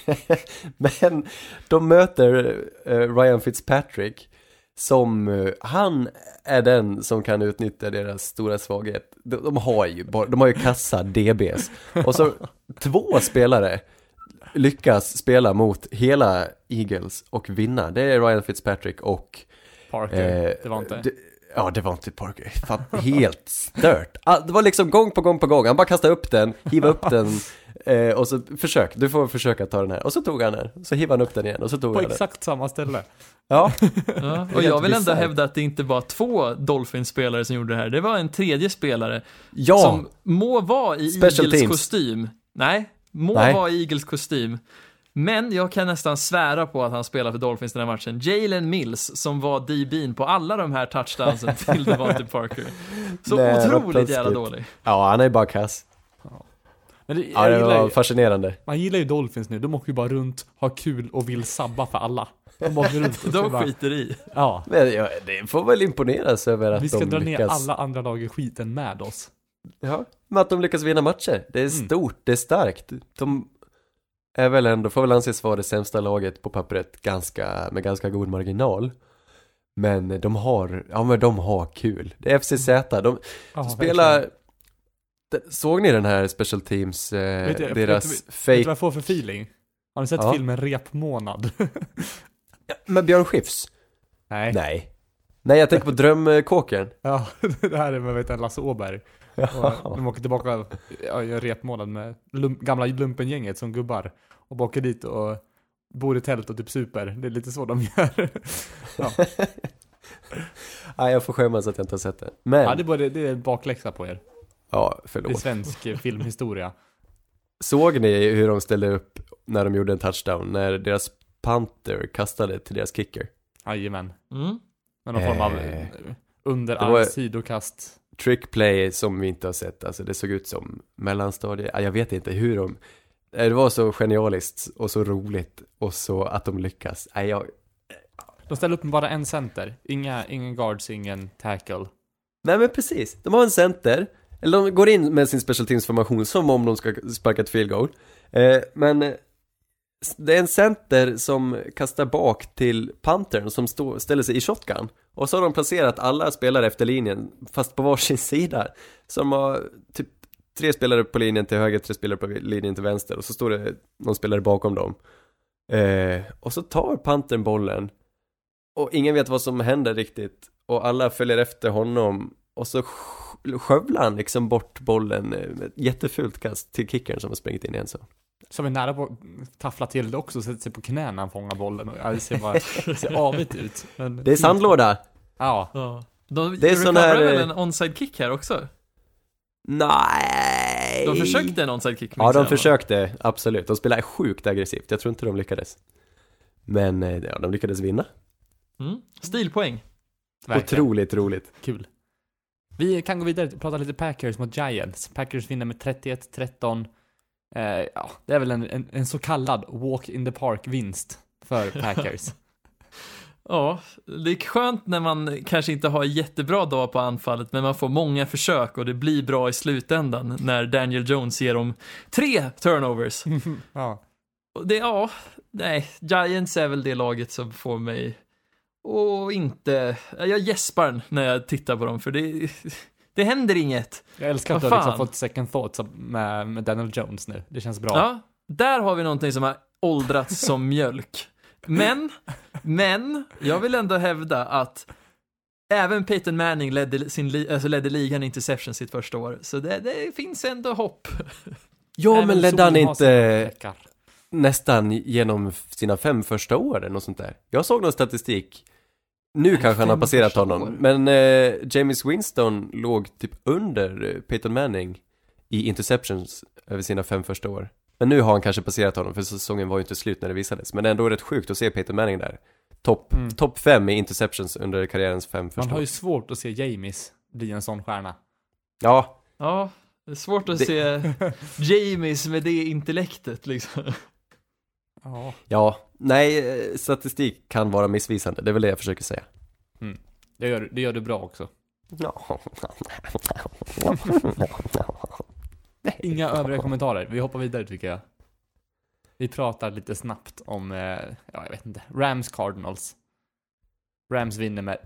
Men de möter eh, Ryan Fitzpatrick som, eh, han är den som kan utnyttja deras stora svaghet. De, de har ju bara, de har ju kassa DBs. Och så två spelare lyckas spela mot hela Eagles och vinna. Det är Ryan Fitzpatrick och Parker, Eh, det var inte. Ja, det var inte Parker. Fan, helt stört. Ah, Det var liksom gång på gång på gång. Han bara kastade upp den, hiva upp den eh, och så försök, du får försöka ta den här. Och så tog han den. Så hivade han upp den igen och så tog På han den. exakt samma ställe. Ja, Ja, och jag vill ändå hävda att det inte var två Dolphins-spelare som gjorde det här. Det var en tredje spelare ja. som må vara i Special Eagles teams. kostym. Nej, må Nej. vara i Eagles kostym. Men jag kan nästan svära på att han spelar för Dolphins den här matchen. Jalen Mills, som var DB'n på alla de här touchdownsen till Devontae Parker. Så Nej, otroligt jävla dålig. ja, han är bara kass. Men det, Ja, jag det var ju, fascinerande. man gillar ju Dolphins nu, de åker ju bara runt, har kul och vill sabba för alla. De åker runt och De bara, skiter i. Ja, Men ja, det får väl imponeras över att vi ska de dra ner lyckas. alla andra lag i skiten med oss. Ja, men att de lyckas vinna matcher. Det är Mm. stort, det är starkt. De är väl ändå, får väl anses vara det sämsta laget på pappret ganska, med ganska god marginal. Men de har, ja men de har kul. Det är FCZ, de Ja, spelar verkligen. Såg ni den här Special Teams, eh, Vet du- deras vet Vet du fake, vad jag får för feeling? Har ni sett Ja. filmen Repmånad? med Björn Skifs? Nej. Nej. Nej, jag tänker på Drömkåken. Ja, det här är med vet du, Lasse Åberg. Och de åker tillbaka, ja, gör repmånad med lump, gamla lumpengänget som gubbar. Och bara åker dit och bor i tält och typ super. Det är lite så de gör. ja. Nej, jag får skämmas att jag inte har sett den. Men, ja, ja, det är, bara, det är bakläxa på er. Det är förlåt. svensk filmhistoria. Såg ni hur de ställde upp när de gjorde en touchdown? När deras Panther kastade till deras kicker? Jajamän. Mm. Med någon form av Eh, underarm sidokast. Trickplay som vi inte har sett, alltså det såg ut som mellanstadie, Ja, jag vet inte hur de, eh, det var så genialiskt och så roligt och så att de lyckas. Nej, jag, De ställer upp med bara en center. Inga, ingen guards, ingen tackle. Nej men precis, de har en center, eller de går in med sin special teams formation som om de ska sparka ett field goal. Eh, men eh, det är en center som kastar bak till Pantern som stå, ställer sig i shotgun. Och så har de placerat alla spelare efter linjen, fast på varsin sida. Så de har typ tre spelare på linjen till höger, tre spelare på linjen till vänster och så står det någon spelare bakom dem. Eh, och så tar Pantern bollen och ingen vet vad som händer riktigt och alla följer efter honom och så sk- skövlar han liksom bort bollen eh, med ett jättefult kast till kickern som har sprungit in i en så. Som är nära på att taffla till det också, sätter sig på knä när han fångar bollen. Och, ja, det ser bara det ser avigt ut. Men Det är sandlåda! Ja, Ja. De Det är sån här, väl eh, en onside kick här också? Nej! De försökte en onside kick Ja, de försökte, absolut. De spelade sjukt aggressivt. Jag tror inte de lyckades. Men, eh, ja, de lyckades vinna. Mm. Stilpoäng. verkligen. Otroligt roligt. Kul. Vi kan gå vidare och prata lite Packers mot Giants. Packers vinner med 31-13. Eh, ja, det är väl en, en, en så kallad walk in the park-vinst för Packers. Ja, det är skönt när man kanske inte har jättebra dag på anfallet, men man får många försök och det blir bra i slutändan när Daniel Jones ger dem tre turnovers. ja. Det, ja, nej, Giants är väl det laget som får mig och inte, jag gäspar när jag tittar på dem för det, det händer inget. Jag älskar att du har liksom fått second thoughts med, med Daniel Jones nu. Det känns bra. Ja, där har vi någonting som har åldrats som mjölk. Men, men, jag vill ändå hävda att även Peyton Manning ledde, sin, alltså ledde ligan i interception sitt första år, så det, det finns ändå hopp. Ja, Även men ledde han inte nästan genom sina fem första år eller något sånt där? Jag såg någon statistik. Nu kanske han har passerat honom, år? men eh, James Winston låg typ under eh, Peyton Manning i interceptions över sina fem första år. Men nu har han kanske passerat honom, för säsongen var ju inte slut när det visades. Men det är ändå rätt sjukt att se Peyton Manning där. Topp Mm. top fem i interceptions under karriärens fem Man första har år. ju svårt att se Jamies bli en sån stjärna. Ja, Ja, det är svårt att Det- se Jamies med det intellektet liksom. Ja. ja, nej, eh, statistik kan vara missvisande, det är väl det jag försöker säga. Det gör, det gör du bra också. Ja. Inga övriga kommentarer. Vi hoppar vidare tycker jag. Vi pratar lite snabbt om, eh, ja jag vet inte, Rams Cardinals. Rams vinner med,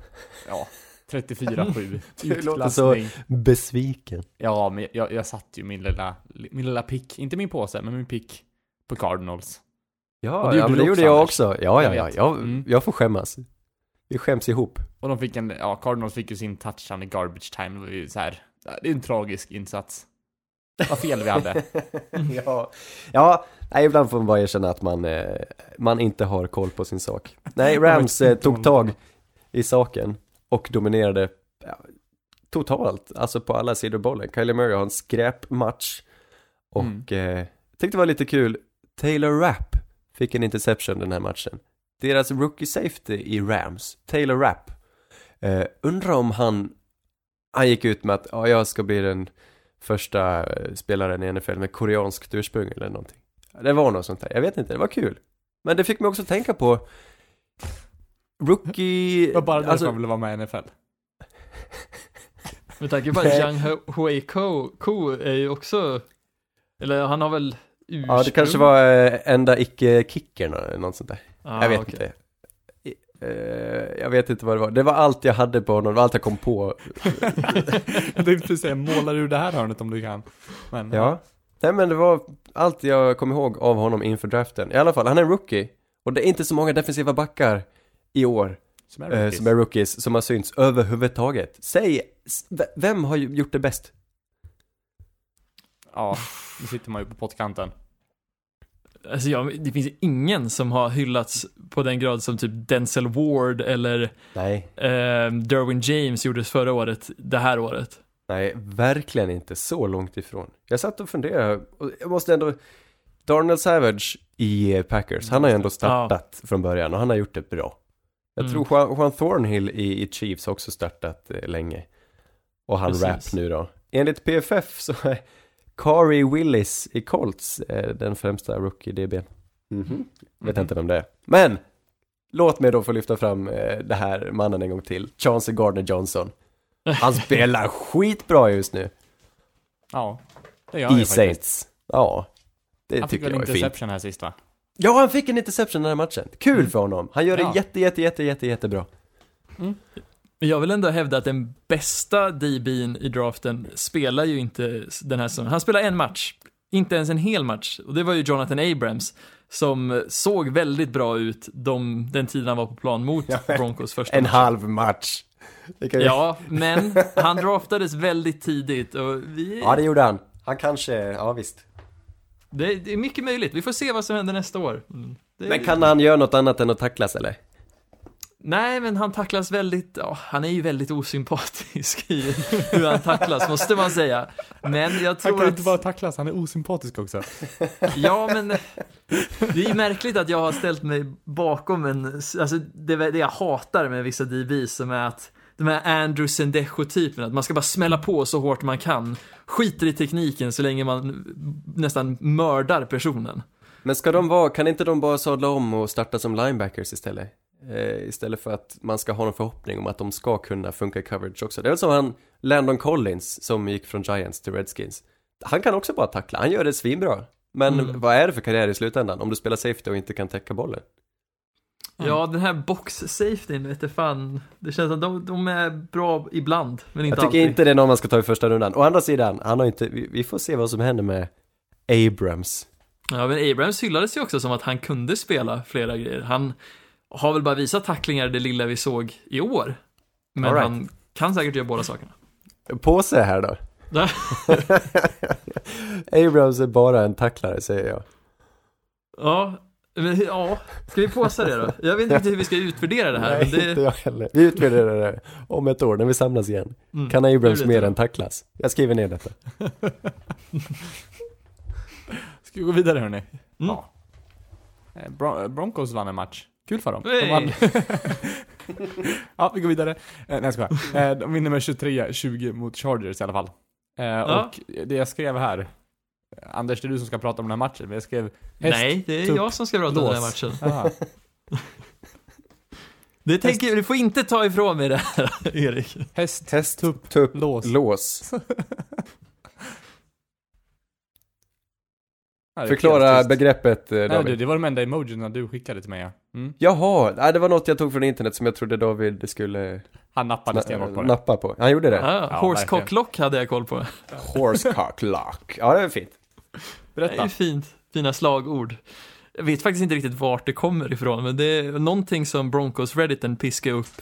ja, 34-7. Du låter så- Utklassning. Besviken. Ja, men jag, jag satt ju min lilla, min lilla pick, inte min påse, men min pick på Cardinals. Ja, det ja gjorde men det gjorde jag också. Ja, ja, ja, jag, Mm. jag får skämmas. Vi skäms ihop. Och de fick en, ja, Cardinals fick ju sin touchdown i garbage time. Det var ju så här, det är en tragisk insats. Vad fel vi hade. ja, ja nej, ibland får man bara erkänna att man, eh, man inte har koll på sin sak. Nej, Rams eh, tog tag i saken och dominerade ja, totalt, alltså på alla sidor bollen. Kylie Murray har en skräpmatch och Mm. eh, jag tyckte det var lite kul, Taylor Rapp fick en interception den här matchen. Deras rookie safety i Rams, Taylor Rapp. Eh, undrar om han, han gick ut med att ja, jag ska bli den första eh, spelaren i NFL med koreanskt ursprung eller någonting. Det var något sånt där, jag vet inte, det var kul. Men det fick mig också tänka på Rookie... Det var bara därför alltså, han ville vara med i NFL. Med tanke på att Nej. Young Hu- Hui Ko, Ko är ju också, eller han har väl ursprung? Ja, det kanske var eh, enda icke-kickern eller något sånt där. Ah, jag vet okej. inte. Eh, jag vet inte vad det var. Det var allt jag hade på honom, det var allt jag kom på. Jag tänkte precis säga, målar ur det här hörnet om du kan. Men, Ja. Nej men det var allt jag kom ihåg av honom inför draften. I alla fall, han är en rookie. Och det är inte så många defensiva backar i år Som är eh, rookies. som är rookies som har synts överhuvudtaget. Säg, vem har gjort det bäst? Ja, nu sitter man ju på pottkanten. Alltså jag, det finns ingen som har hyllats på den grad som typ Denzel Ward eller Nej. eh, Derwin James gjordes förra året, det här året. Nej, verkligen inte så långt ifrån. Jag satt och funderade, och jag måste ändå... Darnell Savage i Packers, han har ju ändå startat från början och han har gjort det bra. Jag Mm. tror Juan, Juan Thornhill i, i Chiefs har också startat eh, länge. Och han Precis. rap nu då. Enligt PFF så är Kari Willis i Colts eh, den främsta rookie-DBn. Mhm. Vet Mhm. inte vem det är. Men! Låt mig då få lyfta fram eh, det här mannen en gång till. Chauncey Gardner Johnson. Han spelar skitbra just nu. Ja, det gör han I faktiskt. Saints. Ja, det Han fick tycker jag är fint. interception här sist va? Ja, han fick en interception den här matchen. Kul för honom. Han gör det Ja. jätte, jätte, jätte, jätte, jättebra. Men jag vill ändå hävda att den bästa DB'n i draften spelar ju inte den här säsongen. Han spelar en match, inte ens en hel match. Och det var ju Jonathan Abrams som såg väldigt bra ut de, den tiden han var på plan mot Broncos första En match. halv match. Ju- Ja, men han draftades väldigt tidigt och vi, ja, det gjorde han. Han kanske, ja visst. det, det är mycket möjligt. Vi får se vad som händer nästa år. Mm. Det, Men kan han göra något annat än att tacklas eller? Nej, men han tacklas väldigt, ja, han är ju väldigt osympatisk i hur han tacklas, måste man säga. Men jag Han tror kan ju att... inte bara tacklas, han är osympatisk också. Ja, men det är ju märkligt att jag har ställt mig bakom en, alltså det, det jag hatar med vissa DBs som är att de här Andrew Sendejo-typerna, att man ska bara smälla på så hårt man kan, skiter i tekniken så länge man nästan mördar personen. Men ska de vara, kan inte de bara sadla om och starta som linebackers istället? Eh, istället för att man ska ha någon förhoppning om att de ska kunna funka i coverage också. Det är väl som han, Landon Collins, som gick från Giants till Redskins. Han kan också bara tackla, han gör det svinbra. Men Mm. vad är det för karriär i slutändan om du spelar safety och inte kan täcka bollen? Ja, den här box-safetyn, vet du fan, det känns att de, de är bra ibland, men inte Jag tycker alltid. inte det är någon man ska ta i första rundan. Å andra sidan, han har inte, vi, vi får se vad som händer med Abrams. Ja, men Abrams hyllades ju också som att han kunde spela flera grejer. Han har väl bara visat tacklingar det lilla vi såg i år. Men right. han kan säkert göra båda sakerna. Påse här då. Abrams är bara en tacklare säger jag. Ja, men ja, ska vi påsa det då? Jag vet inte riktigt hur vi ska utvärdera det här. Nej, det, inte jag heller. Vi utvärderar det om ett år när vi samlas igen. Mm, Kan Abrams mer än tacklas? Jag skriver ner detta. Ska vi gå vidare hörni? Mm. Ja. Eh, Bron- Broncos vann en match. Kul för dem. De vann. ja, vi går vidare. Eh, nej, jag skojar. Eh, de vinner med 23-20 mot Chargers i alla fall. Eh, Och det jag skrev här, Anders, det är du som ska prata om den här matchen, men jag skrev häst, nej, det är tupp, jag som ska prata om den här lås. matchen. Aha. Det tänker, du får inte ta ifrån mig det här, Erik. häst, Häst, tupp, tupp, lås. lås. Ja, det är Förklara begreppet eh, Nej, David. det, var de enda emojierna du skickade till mig ja. Mm. Jaha, nej, det var något jag tog från internet som jag trodde David skulle Han nappade na- stenhårt på det. nappa på. Han gjorde det? Ja, Ja, Horsecock lock hade jag koll på. Horsecock lock. Ja, det är fint. Det är Berätta. fint, fina slagord. Jag vet faktiskt inte riktigt vart det kommer ifrån, men det är någonting som Broncos Redditen piskar upp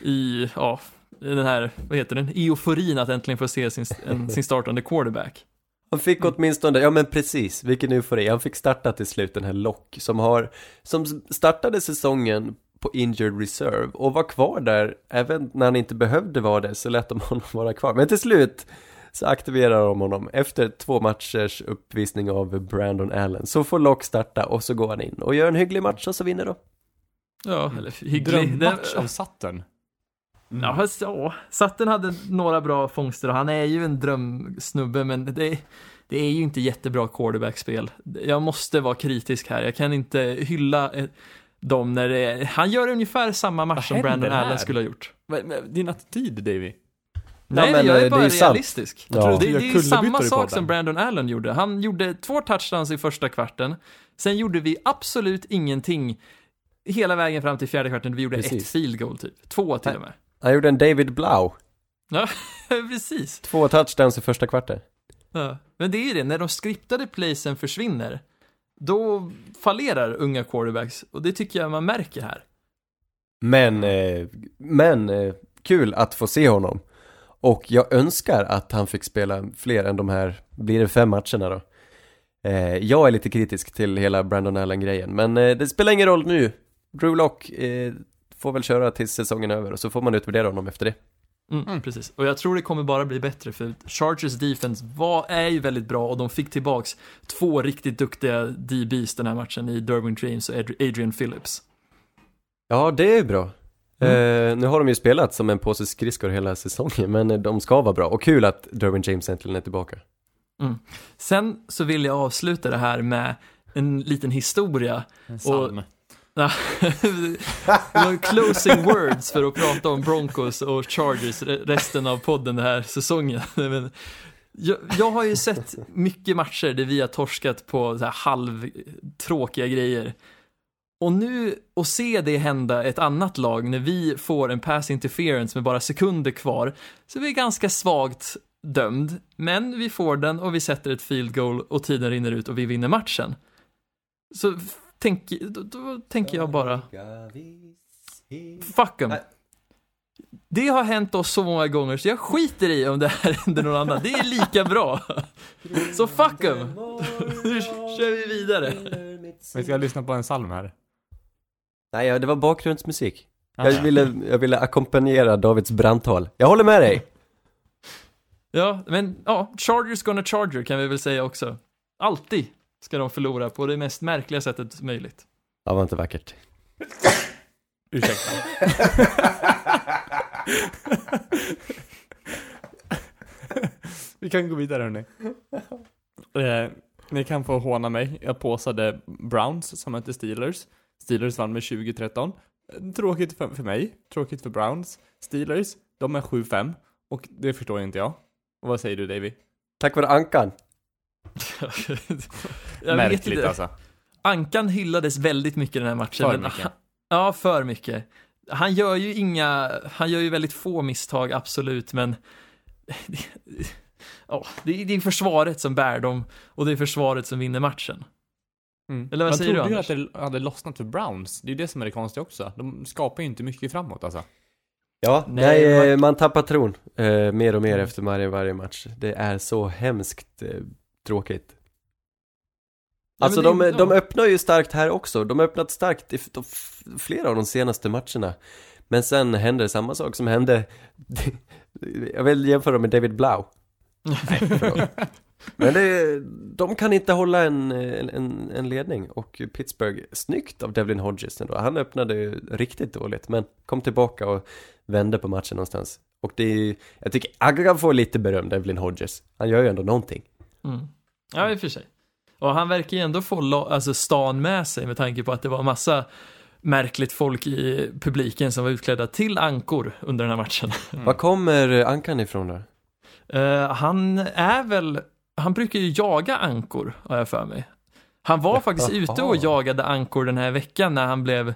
i, ja, i den här, vad heter den, euforin att äntligen få se sin, en, sin startande quarterback. Han fick åtminstone, ja men precis, vilken eufori. Han fick starta till slut den här Lock som har, som startade säsongen på injured reserve och var kvar där även när han inte behövde vara det så lät de honom vara kvar. Men till slut så aktiverar de honom efter två matchers uppvisning av Brandon Allen. Så får Lock starta och så går han in och gör en hygglig match och så vinner då. Ja, eller hygglig. Drömmatch Den- av Sutton. Ja, fast ja, Satten hade några bra fångster och han är ju en drömsnubbe, men det, det är ju inte jättebra quarterbackspel. Jag måste vara kritisk här, jag kan inte hylla eh, dem när det är, han gör ungefär samma match som Brandon här? Allen skulle ha gjort. Din attityd Davy. Nej, men, jag eh, är bara det är realistisk. Ja. Det, det gör är ju samma sak som Brandon Allen gjorde. Han gjorde två touchdowns i första kvarten. Sen gjorde vi absolut ingenting hela vägen fram till fjärde kvarten. Vi gjorde ett Precis. field goal typ. Två till och med. Han gjorde en David Blau, Ja, precis. två touchdowns i första kvarten. Ja. Men det är ju det, när de skriptade playsen försvinner, då fallerar unga quarterbacks. Och det tycker jag man märker här. Men, eh, men eh, kul att få se honom. Och jag önskar att han fick spela fler än de här, blir det fem matcherna då? Eh, jag är lite kritisk till hela Brandon Allen-grejen, men det spelar ingen roll nu. Drew Lock får väl köra tills säsongen är över och så får man utvärdera honom efter det. Mm, Mm. Precis. Och jag tror det kommer bara bli bättre för Chargers defense var, är ju väldigt bra och de fick tillbaks två riktigt duktiga DBs den här matchen i Derwin James och Adri- Adrian Phillips. Ja, det är bra. Eh, nu har de ju spelat som en påse skridskor hela säsongen, men eh, de ska vara bra. Och kul att Derwin James äntligen är tillbaka. Sen så vill jag avsluta det här med en liten historia. En psalm. Var closing words för att prata om Broncos och Chargers resten av podden den här säsongen. Men Jag, jag har ju sett mycket matcher där vi har torskat på så här halvtråkiga grejer. Och nu, att se det hända ett annat lag när vi får en pass interference med bara sekunder kvar, så vi är ganska svagt dömd, men vi får den och vi sätter ett field goal och tiden rinner ut och vi vinner matchen. Så tänk, då, då tänker jag bara, fuck 'em. Det har hänt oss så många gånger så jag skiter i om det här händer någon annan. Det är lika bra. Så fuck 'em. Nu kör vi vidare. Vi ska lyssna på en psalm här. Nej, ja, det var bakgrundsmusik. Ah, Jag ville, jag ville ackompanjera Davids brandtal. Jag håller med dig! Ja, men ja, Chargers gonna Charger kan vi väl säga också. Alltid ska de förlora på det mest märkliga sättet möjligt. Det var inte vackert. Ursäkta. Vi kan gå vidare hörni. Eh, ni kan få håna mig. Jag påsade Browns som mötte Steelers. Steelers vann med 2013. Eh, Tråkigt för, för mig, tråkigt för Browns. Steelers, de är 7-5. Och det förstår inte jag. Och vad säger du Davy? Tack vare Ankan. Jag vet Märkligt inte. alltså. Ankan hyllades väldigt mycket den här matchen. För mycket. Han, ja, för mycket. Han gör ju inga, han gör ju väldigt få misstag, absolut, men ja, det, är, det är försvaret som bär dem och det är försvaret som vinner matchen. Mm. Eller vad Man säger du, trodde ju Anders? att det hade lossnat för Browns. Det är ju det som är det konstiga också. De skapar ju inte mycket framåt alltså. Ja, Nej, nej, man- man... man tappar tron eh, mer och mer efter varje, varje match. Det är så hemskt eh, tråkigt. Ja, Alltså men de, de ja. öppnar ju starkt här också. De har öppnat starkt i flera av de senaste matcherna. Men sen händer samma sak som hände, jag vill jämföra med David Blau. Nej, förlåt. Men det, de kan inte hålla en, en, en, ledning och Pittsburgh, snyggt av Devlin Hodges ändå. Han öppnade riktigt dåligt men kom tillbaka och vände på matchen någonstans. Och det är, jag tycker Agga får lite beröm, Devlin Hodges. Han gör ju ändå någonting. Mm. Ja, i och för sig. Och han verkar ju ändå få alltså stan med sig med tanke på att det var massa märkligt folk i publiken som var utklädda till ankor under den här matchen. Var kommer Ankan ifrån då? Eh, han är väl, han brukar ju jaga ankor, har jag för mig. Han var faktiskt ute och jagade ankor den här veckan när han blev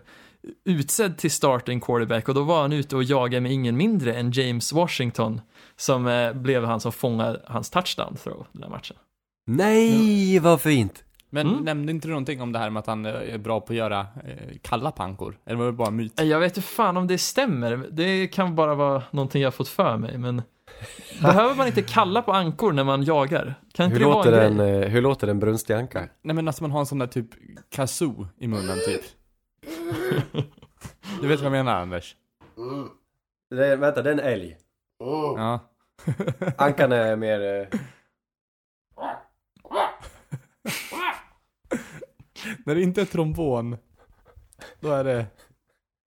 utsedd till starting quarterback och då var han ute och jagade med ingen mindre än James Washington som eh, blev han som fångade hans touchdown throw den här matchen. Nej, vad fint! Men Mm. nämnde inte du någonting om det här med att han eh, är bra på att göra eh, kalla pankor? Eller var det bara myt? Eh, Jag vet inte fan om det stämmer, det kan bara vara någonting jag fått för mig men Behöver man inte kalla på ankor när man jagar? Kan inte Hur det låter, vara en en, grej? eh, hur låter en brunstig anka? Nej men alltså man har en sån där typ kazoo i munnen typ. Du vet vad jag menar Anders? Det är, vänta, det är en älg. Ja. Ankan är mer... Eh, När det inte är trombon, då är det...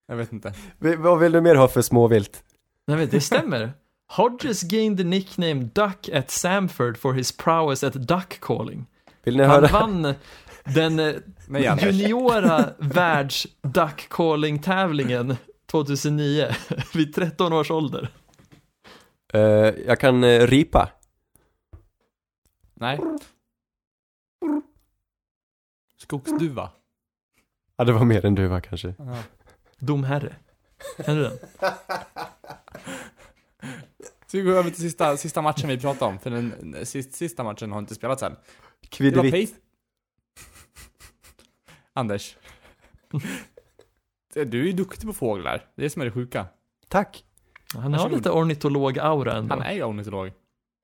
Jag vet inte. vi- vad vill du mer ha för småvilt? Nej men det stämmer. Hodges gained the nickname Duck at Samford for his prowess at duck calling. Vill ni Han höra? vann den eh, Nej juniora världs duck calling tävlingen 2009 vid 13 års ålder. Eh, jag kan eh, ripa. Nej. Skogsduva. Ja, det var mer än duva kanske. Ja. Domherre. Kan du den? Så vi går över till sista, sista matchen vi pratade om, för den sista, sista matchen har inte spelats än. Pate... Anders. Du är ju duktig på fåglar, det är det som är det sjuka. Tack. Han har lite ornitolog-aura ändå. Han är ju ornitolog.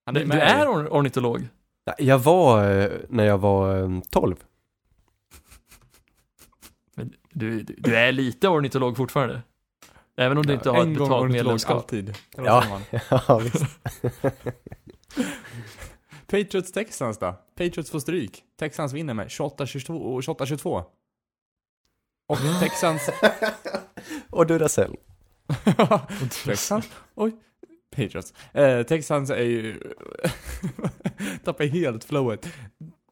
Han Du, med du är or- ornitolog? Ja, Jag var, eh, när jag var eh, 12. Du, du, du är lite ornitolog fortfarande? Även om du inte har en ett betalt medlemskap? alltid. Ja. ja, visst. Patriots Texans då? Patriots får stryk. Texans vinner med 28-22 och 28-22. Och Texans... Och Duracell. Texans? Oj. Patriots. Eh, Texans är ju... Tappar helt flowet.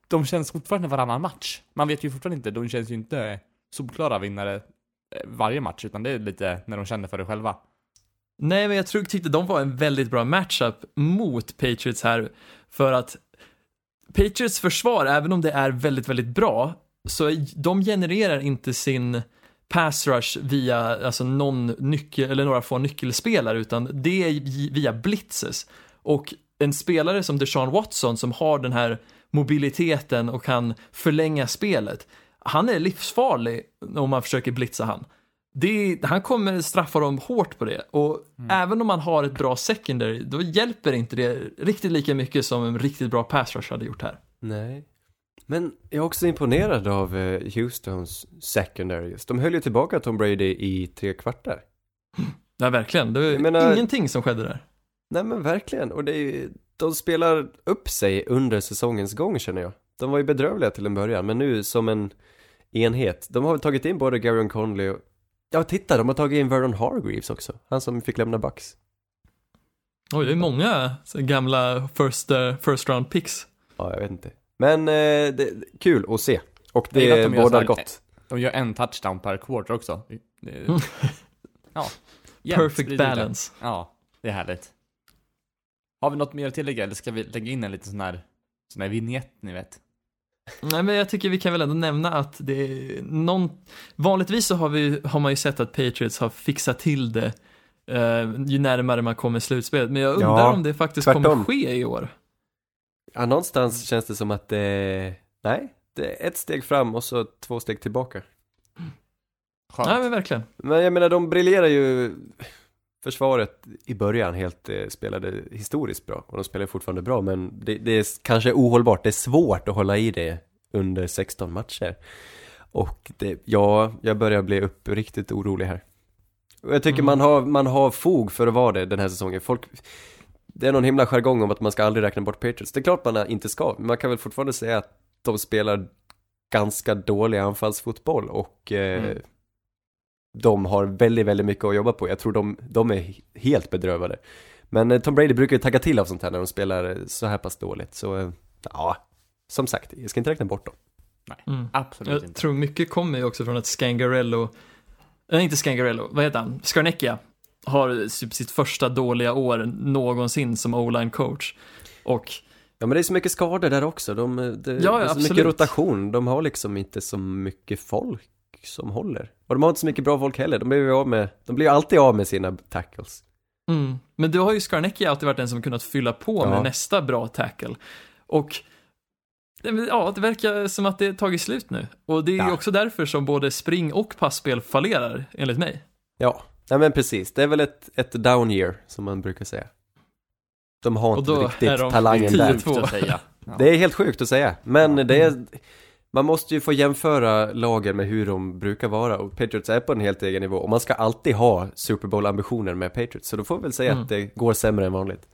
De känns fortfarande varannan match. Man vet ju fortfarande inte, de känns ju inte solklara vinnare eh, varje match, utan det är lite när de känner för det själva. Nej, men jag tror, tyckte de var en väldigt bra matchup mot Patriots här. För att Patriots försvar, även om det är väldigt, väldigt bra, så de genererar inte sin pass rush via alltså någon nyckel, eller några få nyckelspelare, utan det är via blitzes. Och en spelare som Deshaun Watson som har den här mobiliteten och kan förlänga spelet, han är livsfarlig om man försöker blitza han. Det, han kommer straffa dem hårt på det och även om man har ett bra secondary, då hjälper inte det riktigt lika mycket som en riktigt bra pass rush hade gjort här. Nej. Men jag är också imponerad av eh, Houstons secondary. De höll ju tillbaka Tom Brady i tre kvartar. Ja, verkligen. Det var menar- ingenting som skedde där. Nej men verkligen, och det är ju, de spelar upp sig under säsongens gång känner jag. De var ju bedrövliga till en början, men nu som en enhet. De har väl tagit in både Garion Conley och, ja titta, de har tagit in Vernon Hargreaves också. Han som fick lämna Bucks. Oj, det är många gamla first, eh, first round picks. Ja, jag vet inte. Men eh, det, kul att se. Och det de bådar gott. De gör en touchdown per quarter också. Mm. ja. Jämnt Perfect balance. Ja, det är härligt. Har vi något mer att tillägga eller ska vi lägga in en liten sån här, sån här vignett ni vet? Nej, men jag tycker vi kan väl ändå nämna att det är någon... Vanligtvis så har, vi, har man ju sett att Patriots har fixat till det eh, ju närmare man kommer slutspelet. Men jag undrar Ja, om det faktiskt tvärtom. kommer ske i år. Ja, någonstans känns det som att det, nej, det är ett steg fram och så två steg tillbaka. Skönt. Nej, men verkligen. Men jag menar, de briljerar ju försvaret i början helt eh, spelade historiskt bra och de spelar fortfarande bra men det, det är kanske ohållbart, det är svårt att hålla i det under 16 matcher. Och det, ja, jag börjar bli upp riktigt orolig här. Och jag tycker Mm. man, har, man har fog för att vara det den här säsongen. Folk, det är någon himla jargong om att man ska aldrig räkna bort Patriots. Det är klart man inte ska, men man kan väl fortfarande säga att de spelar ganska dålig anfallsfotboll och eh, Mm. De har väldigt, väldigt mycket att jobba på. Jag tror de, de är helt bedrövade. Men eh, Tom Brady brukar ju tagga till av sånt här när de spelar eh, så här pass dåligt. Så eh, ja, som sagt, jag ska inte räkna bort dem. Mm. Absolut Jag inte. tror mycket kommer ju också från att Scangarello, nej inte Scangarello, vad heter han? Scarnecchia har typ sitt första dåliga år någonsin som o-line coach. Och Ja men det är så mycket skador där också. De, det, Ja, det är så absolut. mycket rotation. De har liksom inte så mycket folk som håller. Och de har inte så mycket bra folk heller. De blir ju av med, de blir alltid av med sina tackles. Mm. Men du har ju Scarnecchia alltid varit den som kunnat fylla på Ja. med nästa bra tackle. Och ja, det verkar som att det tagit slut nu. Och det är ju Ja. också därför som både spring och passspel fallerar, enligt mig. Ja, nej men precis. Det är väl ett, ett down year som man brukar säga. De har inte då riktigt talangen där. Det är helt sjukt att säga, men Ja. det är man måste ju få jämföra lagen med hur de brukar vara och Patriots är på en helt egen nivå och man ska alltid ha Super Bowl-ambitioner med Patriots så då får vi väl säga Mm. att det går sämre än vanligt.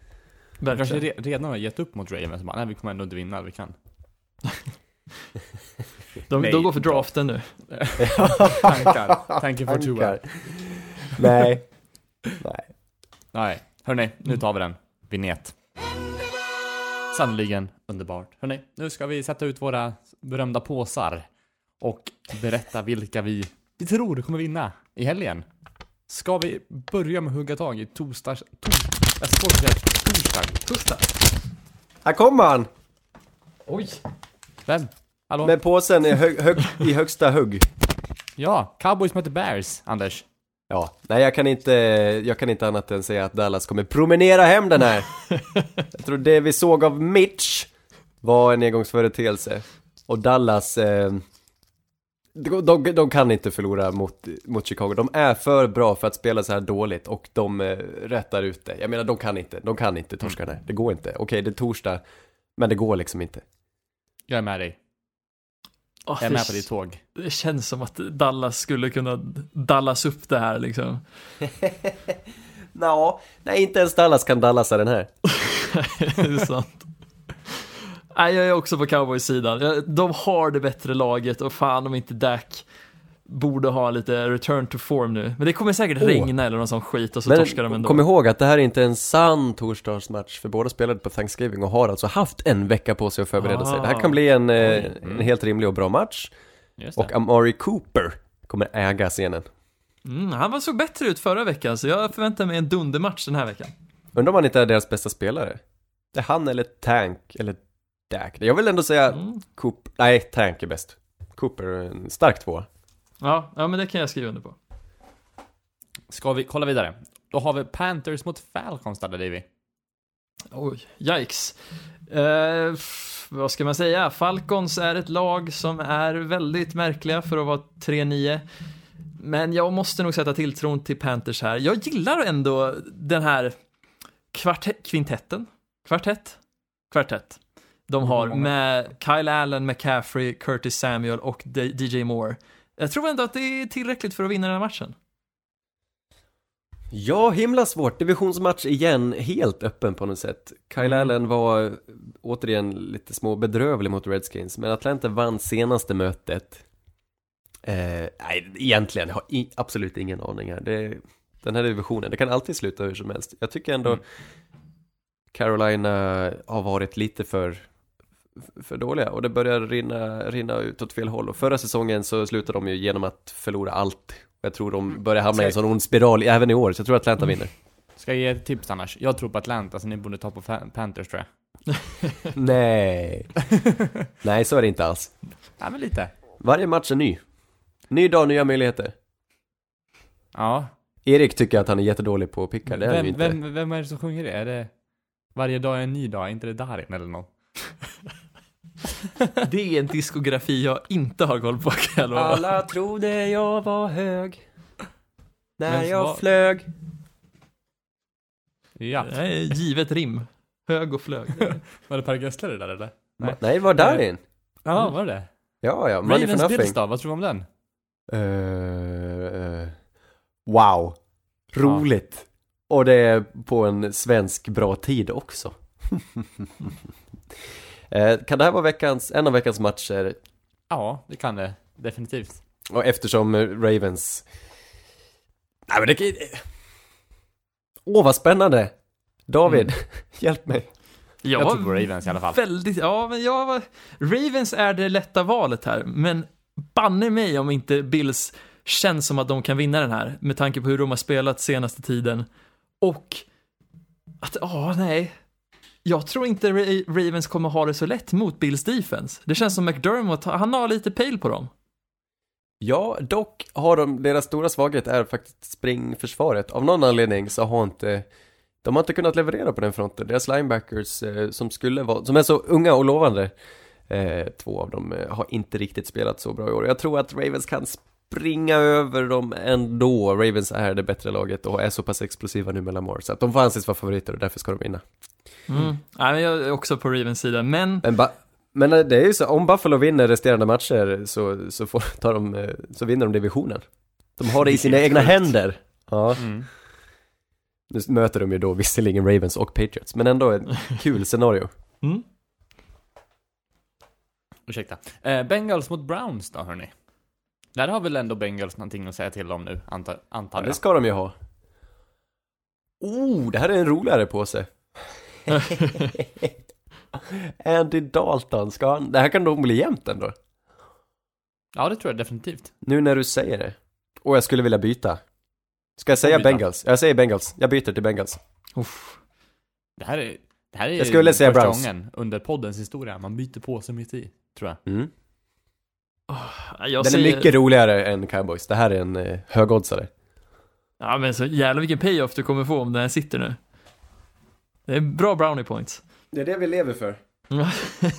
De kanske redan har gett upp mot Ravens, bara, nej vi kommer ändå inte vinna, vi kan. De, Nej. de går för draften nu. Tankar, tanken för Tua. Nej. Nej. Nej, hörni, nu tar vi den. Vignett. Sannoliken underbart. Hörni, nu ska vi sätta ut våra berömda påsar och berätta vilka vi, vi tror kommer vinna i helgen. Ska vi börja med att hugga tag i torsdags... Tors, jag ska torsdag. Torsdag. Här kommer han! Oj. Vem? Hallå? Med påsen i, hög, hög, i högsta hugg. Ja, Cowboys möter Bears, Anders. Ja, nej jag kan inte, jag kan inte annat än säga att Dallas kommer promenera hem den här. jag tror det vi såg av Mitch var en engångsföreteelse. Och Dallas, eh, de, de, de kan inte förlora mot, mot Chicago. De är för bra för att spela så här dåligt och de eh, rättar ut det. Jag menar, de kan inte, de kan inte torska den här. Det går inte. Okej, det är torsdag, men det går liksom inte. Jag är med dig. Åh, Jag är det, med på ditt tåg. det känns som att Dallas skulle kunna Dallas upp det här liksom. Nå, nej inte ens Dallas kan Dallasa den här. det är sant. Nej, jag är också på Cowboys sidan. Jag- De har det bättre laget och fan om inte Dak borde ha lite return to form nu. Men det kommer säkert Åh. regna eller någon sån skit och så torskar de Men ändå. kom ihåg att det här är inte en sann torsdagsmatch för båda spelade på Thanksgiving och har alltså haft en vecka på sig att förbereda sig. Det här kan bli en, eh, en helt rimlig och bra match. Och Amari Cooper kommer äga scenen. Mm, han var så bättre ut förra veckan så jag förväntar mig en dundermatch den här veckan. Undrar om han inte är deras bästa spelare? Det är han eller Tank, eller Dak. Jag vill ändå säga Mm. Coop, nej, Tank är bäst. Cooper är en stark tvåa. Ja, ja, men det kan jag skriva under på. Ska vi kolla vidare? Då har vi Panthers mot Falcons där, Davy. Oj, yikes. Eh, vad ska man säga? Falcons är ett lag som är väldigt märkliga för att vara 3-9. Men jag måste nog sätta tilltron till Panthers här. Jag gillar ändå den här kvarte- kvintetten. Kvartett? Kvartett. De har med Kyle Allen, McCaffrey, Curtis Samuel och DJ Moore. Jag tror ändå att det är tillräckligt för att vinna den här matchen. Ja, himla svårt. Divisionsmatch igen, helt öppen på något sätt. Kyle Mm. Allen var återigen lite små bedrövlig mot Redskins, men Atlanta vann senaste mötet. Eh, nej, egentligen, jag har i, absolut ingen aning här. Det, den här divisionen, det kan alltid sluta hur som helst. Jag tycker ändå Mm. Carolina har varit lite för för dåliga och det börjar rinna, rinna ut åt fel håll och förra säsongen så slutade de ju genom att förlora allt jag tror de börjar hamna i en sån ond spiral även i år, så jag tror Atlanta vinner. Ska jag ge ett tips annars? Jag tror på Atlanta, så ni borde ta på Panthers tror jag. Nej. Nej, så är det inte alls. Ja, men lite. Varje match är ny. Ny dag, nya möjligheter. Ja. Erik tycker att han är jättedålig på att picka, det är Vem, inte. vem, vem är det som sjunger det? Är det Varje dag är en ny dag? Är inte det Darin eller något? Det är en diskografi jag inte har koll på kan jag lova. Alla trodde jag var hög. När Men jag vad- flög. Ja. Det är givet rim. Hög och flög. Var det Per Gessle det där eller? Nej, det var Darin. Ja, var det det? Ja, ja, Money for Ravens nothing. Bills då? Vad tror du om den? Eh, eh, wow. Roligt. Och det är på en svensk bra tid också. Eh, kan det här vara veckans, en av veckans matcher? Ja, det kan det. Definitivt. Och eftersom eh, Ravens... Nej men det kan Åh vad spännande! David, hjälp mig. Jag Jag tror på Ravens i alla fall. Väldigt, ja men jag var... Ravens är det lätta valet här, men banne mig om inte Bills känns som att de kan vinna den här, med tanke på hur de har spelat senaste tiden. Och att, ja, nej. Jag tror inte Ravens kommer ha det så lätt mot Bills defense. Det känns som McDermott, han har lite pejl på dem. Ja, dock har de, deras stora svaghet är faktiskt springförsvaret. Av någon anledning så har inte, de har inte kunnat leverera på den fronten. Deras linebackers eh, som skulle vara, som är så unga och lovande, eh, två av dem eh, har inte riktigt spelat så bra i år. Jag tror att Ravens kan springa över dem ändå. Ravens är det bättre laget och är så pass explosiva nu med Lamar, så att de får anses vara favoriter och därför ska de vinna. Mm. Nej, men jag är också på Ravens sida, men Men, men eh, det är ju så, om Buffalo vinner resterande matcher så, så, får, tar de, eh, så vinner de divisionen. De har det i sina Det egna händer. Ja, Mm. nu möter de ju då visserligen Ravens och Patriots, men ändå ett kul scenario. mm. Ursäkta. Eh, Bengals mot Browns då, hörni. Där har väl ändå Bengals någonting att säga till om nu, antar, Ja, antar det jag. ska de ju ha. Oh, det här är en roligare påse. Andy Dalton, ska han? Det här kan nog bli jämnt ändå. Ja, det tror jag definitivt. Nu när du säger det. Och jag skulle vilja byta. Ska jag säga byta. Bengals? Jag säger Bengals. Jag byter till Bengals. Uff. Det här är, det här är Jag skulle säga första Browns. gången under poddens historia man byter på sig mitt i, tror jag. Mm. jag Den säger... är mycket roligare än Cowboys. Det här är en eh, högoddsare. Ja, men så jävlar vilken payoff du kommer få om den här sitter nu. Det är bra brownie points. Det är det vi lever för.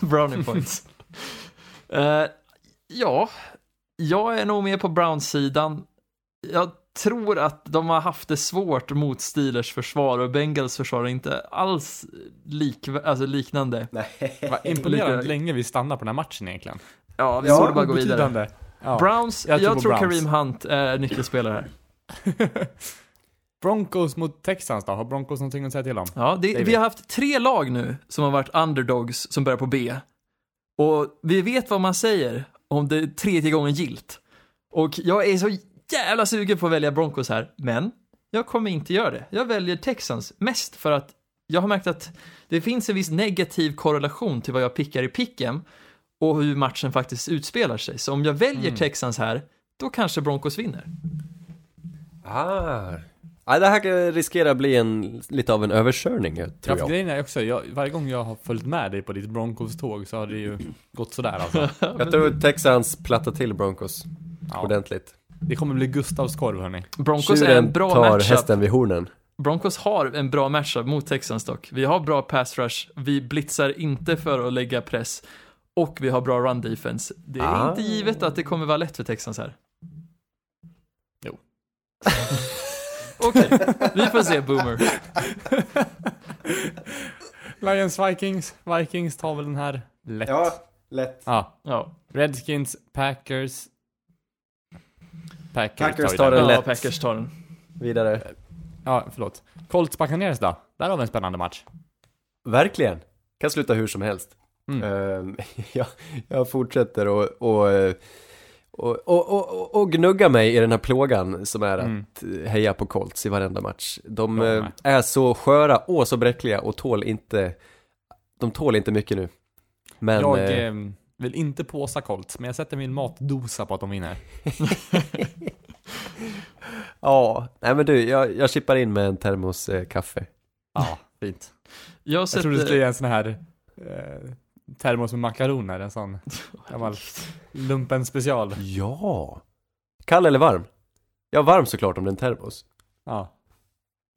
brownie points. Eh, ja, jag är nog med på Browns-sidan. Jag tror att de har haft det svårt mot Steelers försvar och Bengals försvar är inte alls lik, alltså liknande. Nej. Imponerande Lite- länge vi stannar på den här matchen egentligen. Ja, vi Ja, borde bara gå vidare. Ja. Browns, Jag jag tror tror, på Browns. Kareem Hunt är nyckelspelare här. Broncos mot Texans då? Har Broncos någonting att säga till om? Ja, det, vi har haft tre lag nu som har varit underdogs som börjar på B. Och vi vet vad man säger om det är tredje gången gilt. Och jag är så jävla sugen på att välja Broncos här, men jag kommer inte göra det. Jag väljer Texans mest för att jag har märkt att det finns en viss negativ korrelation till vad jag pickar i picken och hur matchen faktiskt utspelar sig. Så om jag väljer Mm. Texans här, då kanske Broncos vinner. Ah. Ja, det här riskerar att bli en, lite av en överkörning, tror Ja, jag. grejen är också, jag, varje gång jag har följt med dig på ditt Broncos-tåg så har det ju gått sådär alltså. Jag tror Texans plattar till Broncos Ja, ordentligt. det kommer bli Gustavs korv hörni. Broncos är en Tjuren bra tar matchup. hästen vid hornen. Broncos har en bra matchup mot Texans dock. Vi har bra pass rush, vi blitzar inte för att lägga press och vi har bra run defense. Det är Ah. inte givet att det kommer vara lätt för Texans här. Jo. Okej, vi får se Boomer. Lions Vikings, Vikings tar väl den här lätt. Ja, lätt. Ja. Ja, Redskins, Packers. Packers, Packers vi tar den. den ja lätt. Packers tar den. Vidare. Ja, förlåt. Colts Buccaneers då? Där har vi en spännande match. Verkligen. Kan sluta hur som helst. Mm. Ehm, jag, jag fortsätter och, och, eh, och, och, och, och, gnugga mig i den här plågan som är Mm. att heja på Colts i varenda match. De Jag eh, är så sköra och så bräckliga och tål inte, de tål inte mycket nu. Men, jag eh, eh, vill inte påsa Colts, men jag sätter min matdosa på att de vinner. ja, nej men du, jag, jag chippar in med en termos eh, kaffe. Ja, fint. Jag Jag trodde sätter... skulle ge en sån här eh, termos med makaroner, en sån gammal lumpen special. Ja! Kall eller varm? Ja, varm såklart om det är en termos. Ja.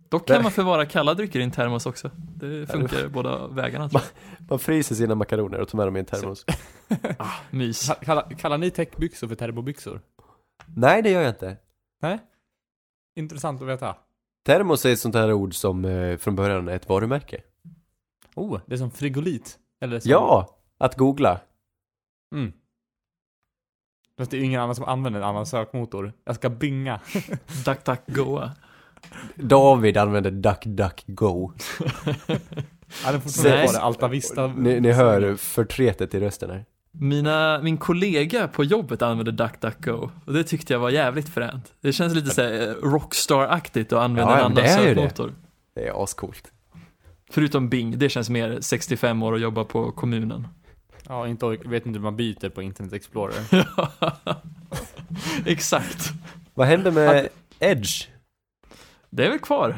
Dock kan man förvara kalla drycker i en termos också. Det funkar båda vägarna tror Man fryser sina makaroner och tar med dem i en termos. jag. Ah, mys. Ka- Kallar, kallar ni täckbyxor för termobyxor? Nej, det gör jag inte. Nej? Intressant att veta. Termos är ett sånt här ord som eh, från början är ett varumärke. Oh, det är som frigolit. Eller som, Ja! Att googla. Mm. Fast det är ju ingen annan som använder en annan sökmotor. Jag ska binga. Duck, duck, goa. David använder DuckDuckGo. Ja, den fortfarande kvar det. Alta Vista. Ni, ni hör förtretet i rösten här. Mina, min kollega på jobbet använde DuckDuckGo och det tyckte jag var jävligt fränt. Det känns lite såhär Rockstar-aktigt att använda Ja, en annan är det. sökmotor. Det är ascoolt. Förutom Bing, det känns mer 65 år och jobba på kommunen. Ja, inte vet inte hur man byter på Internet Explorer. Exakt. Vad hände med Edge? Det är väl kvar.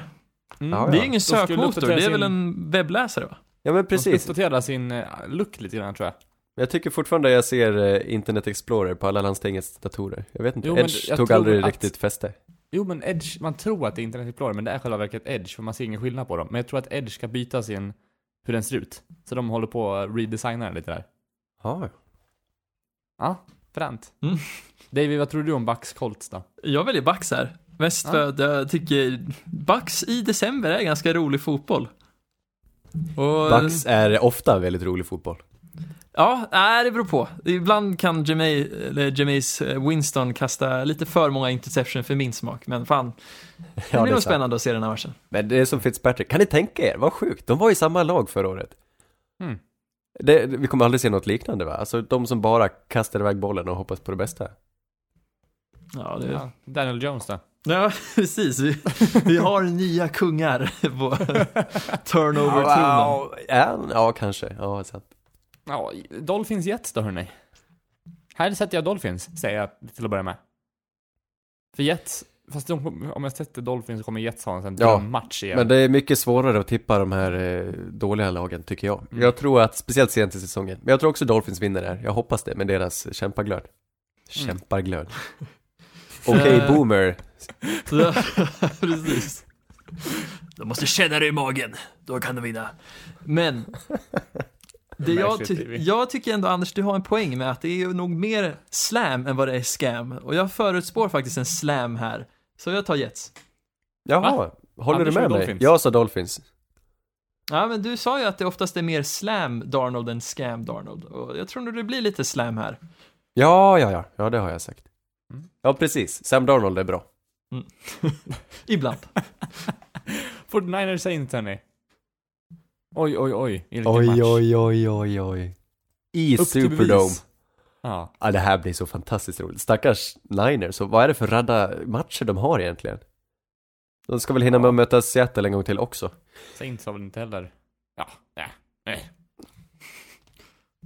Mm. Ja, Det ja. är ingen De skulle sökmotor, det är sin- väl en webbläsare va? Ja men De ska precis. uppdatera sin eh, look lite grann tror jag. Jag tycker fortfarande jag ser eh, Internet Explorer på alla landstingets datorer. Jag vet inte, Jo, Edge tog aldrig att- riktigt fäste. Jo men Edge, man tror att det är Internet Explorer men det är själva verket Edge för man ser ingen skillnad på dem. Men jag tror att Edge ska byta sin, hur den ser ut. Så de håller på att redesigna den lite där. Ja, Ja, fränt. Mm. David, vad tror du om Bucks Colts då? Jag väljer Bucks här. Mest Ja. för att jag tycker Bucks i december är ganska rolig fotboll. Och, Bucks är ofta väldigt rolig fotboll. Ja, nej, det beror på. Ibland kan Jamie, Jameis eh, Winston kasta lite för många interception för min smak, men fan. Det Ja, blir det är nog spännande att se den här matchen. Men det är som Fitzpatrick, kan ni tänka er? Vad sjukt, de var i samma lag förra året. Mm. Det, vi kommer aldrig se något liknande va? Alltså de som bara kastar iväg bollen och hoppas på det bästa. Ja, det... Ja, Daniel Jones då? Ja, precis. Vi, vi har nya kungar på turnover-tronen. Ja, ja, kanske. Ja, sant. Ja, Dolphins Jets då hörni. Här sätter jag Dolphins, säger jag till att börja med. För Jets, fast de, om jag sätter Dolphins så kommer Jets ha en sån Ja, match igen. Men det är mycket svårare att tippa de här eh, dåliga lagen, tycker jag. Mm. Jag tror att, speciellt sent i säsongen, men jag tror också Dolphins vinner där. Jag hoppas det, med deras kämpaglöd. Mm. Kämpaglöd. Okej, Eh. boomer. Precis. De måste känna det i magen, då kan de vinna. Men, det jag, ty- jag tycker ändå Anders, du har en poäng med att det är nog mer slam än vad det är scam. Och jag förutspår faktiskt en slam här. Så jag tar Jets. Jaha, håller Anders du med mig? Dolphins. Jag sa Dolphins. Ja, men du sa ju att det oftast är mer slam Darnold än scam Darnold. Och jag tror nog det blir lite slam här. Ja, ja, ja, ja, det har jag sagt. Mm. Ja, precis. Sam Darnold är bra. Ibland. 49ers Saints hörni. Oj, oj, oj. Vilken Oj, match. oj, oj, oj, oj. I Upp Superdome. Ja. Ja, det här blir så fantastiskt roligt. Stackars Niners, så vad är det för radda matcher de har egentligen? De ska väl hinna Ja. med att möta Seattle en gång till också. Saints har väl inte heller... Ja, nej, nej.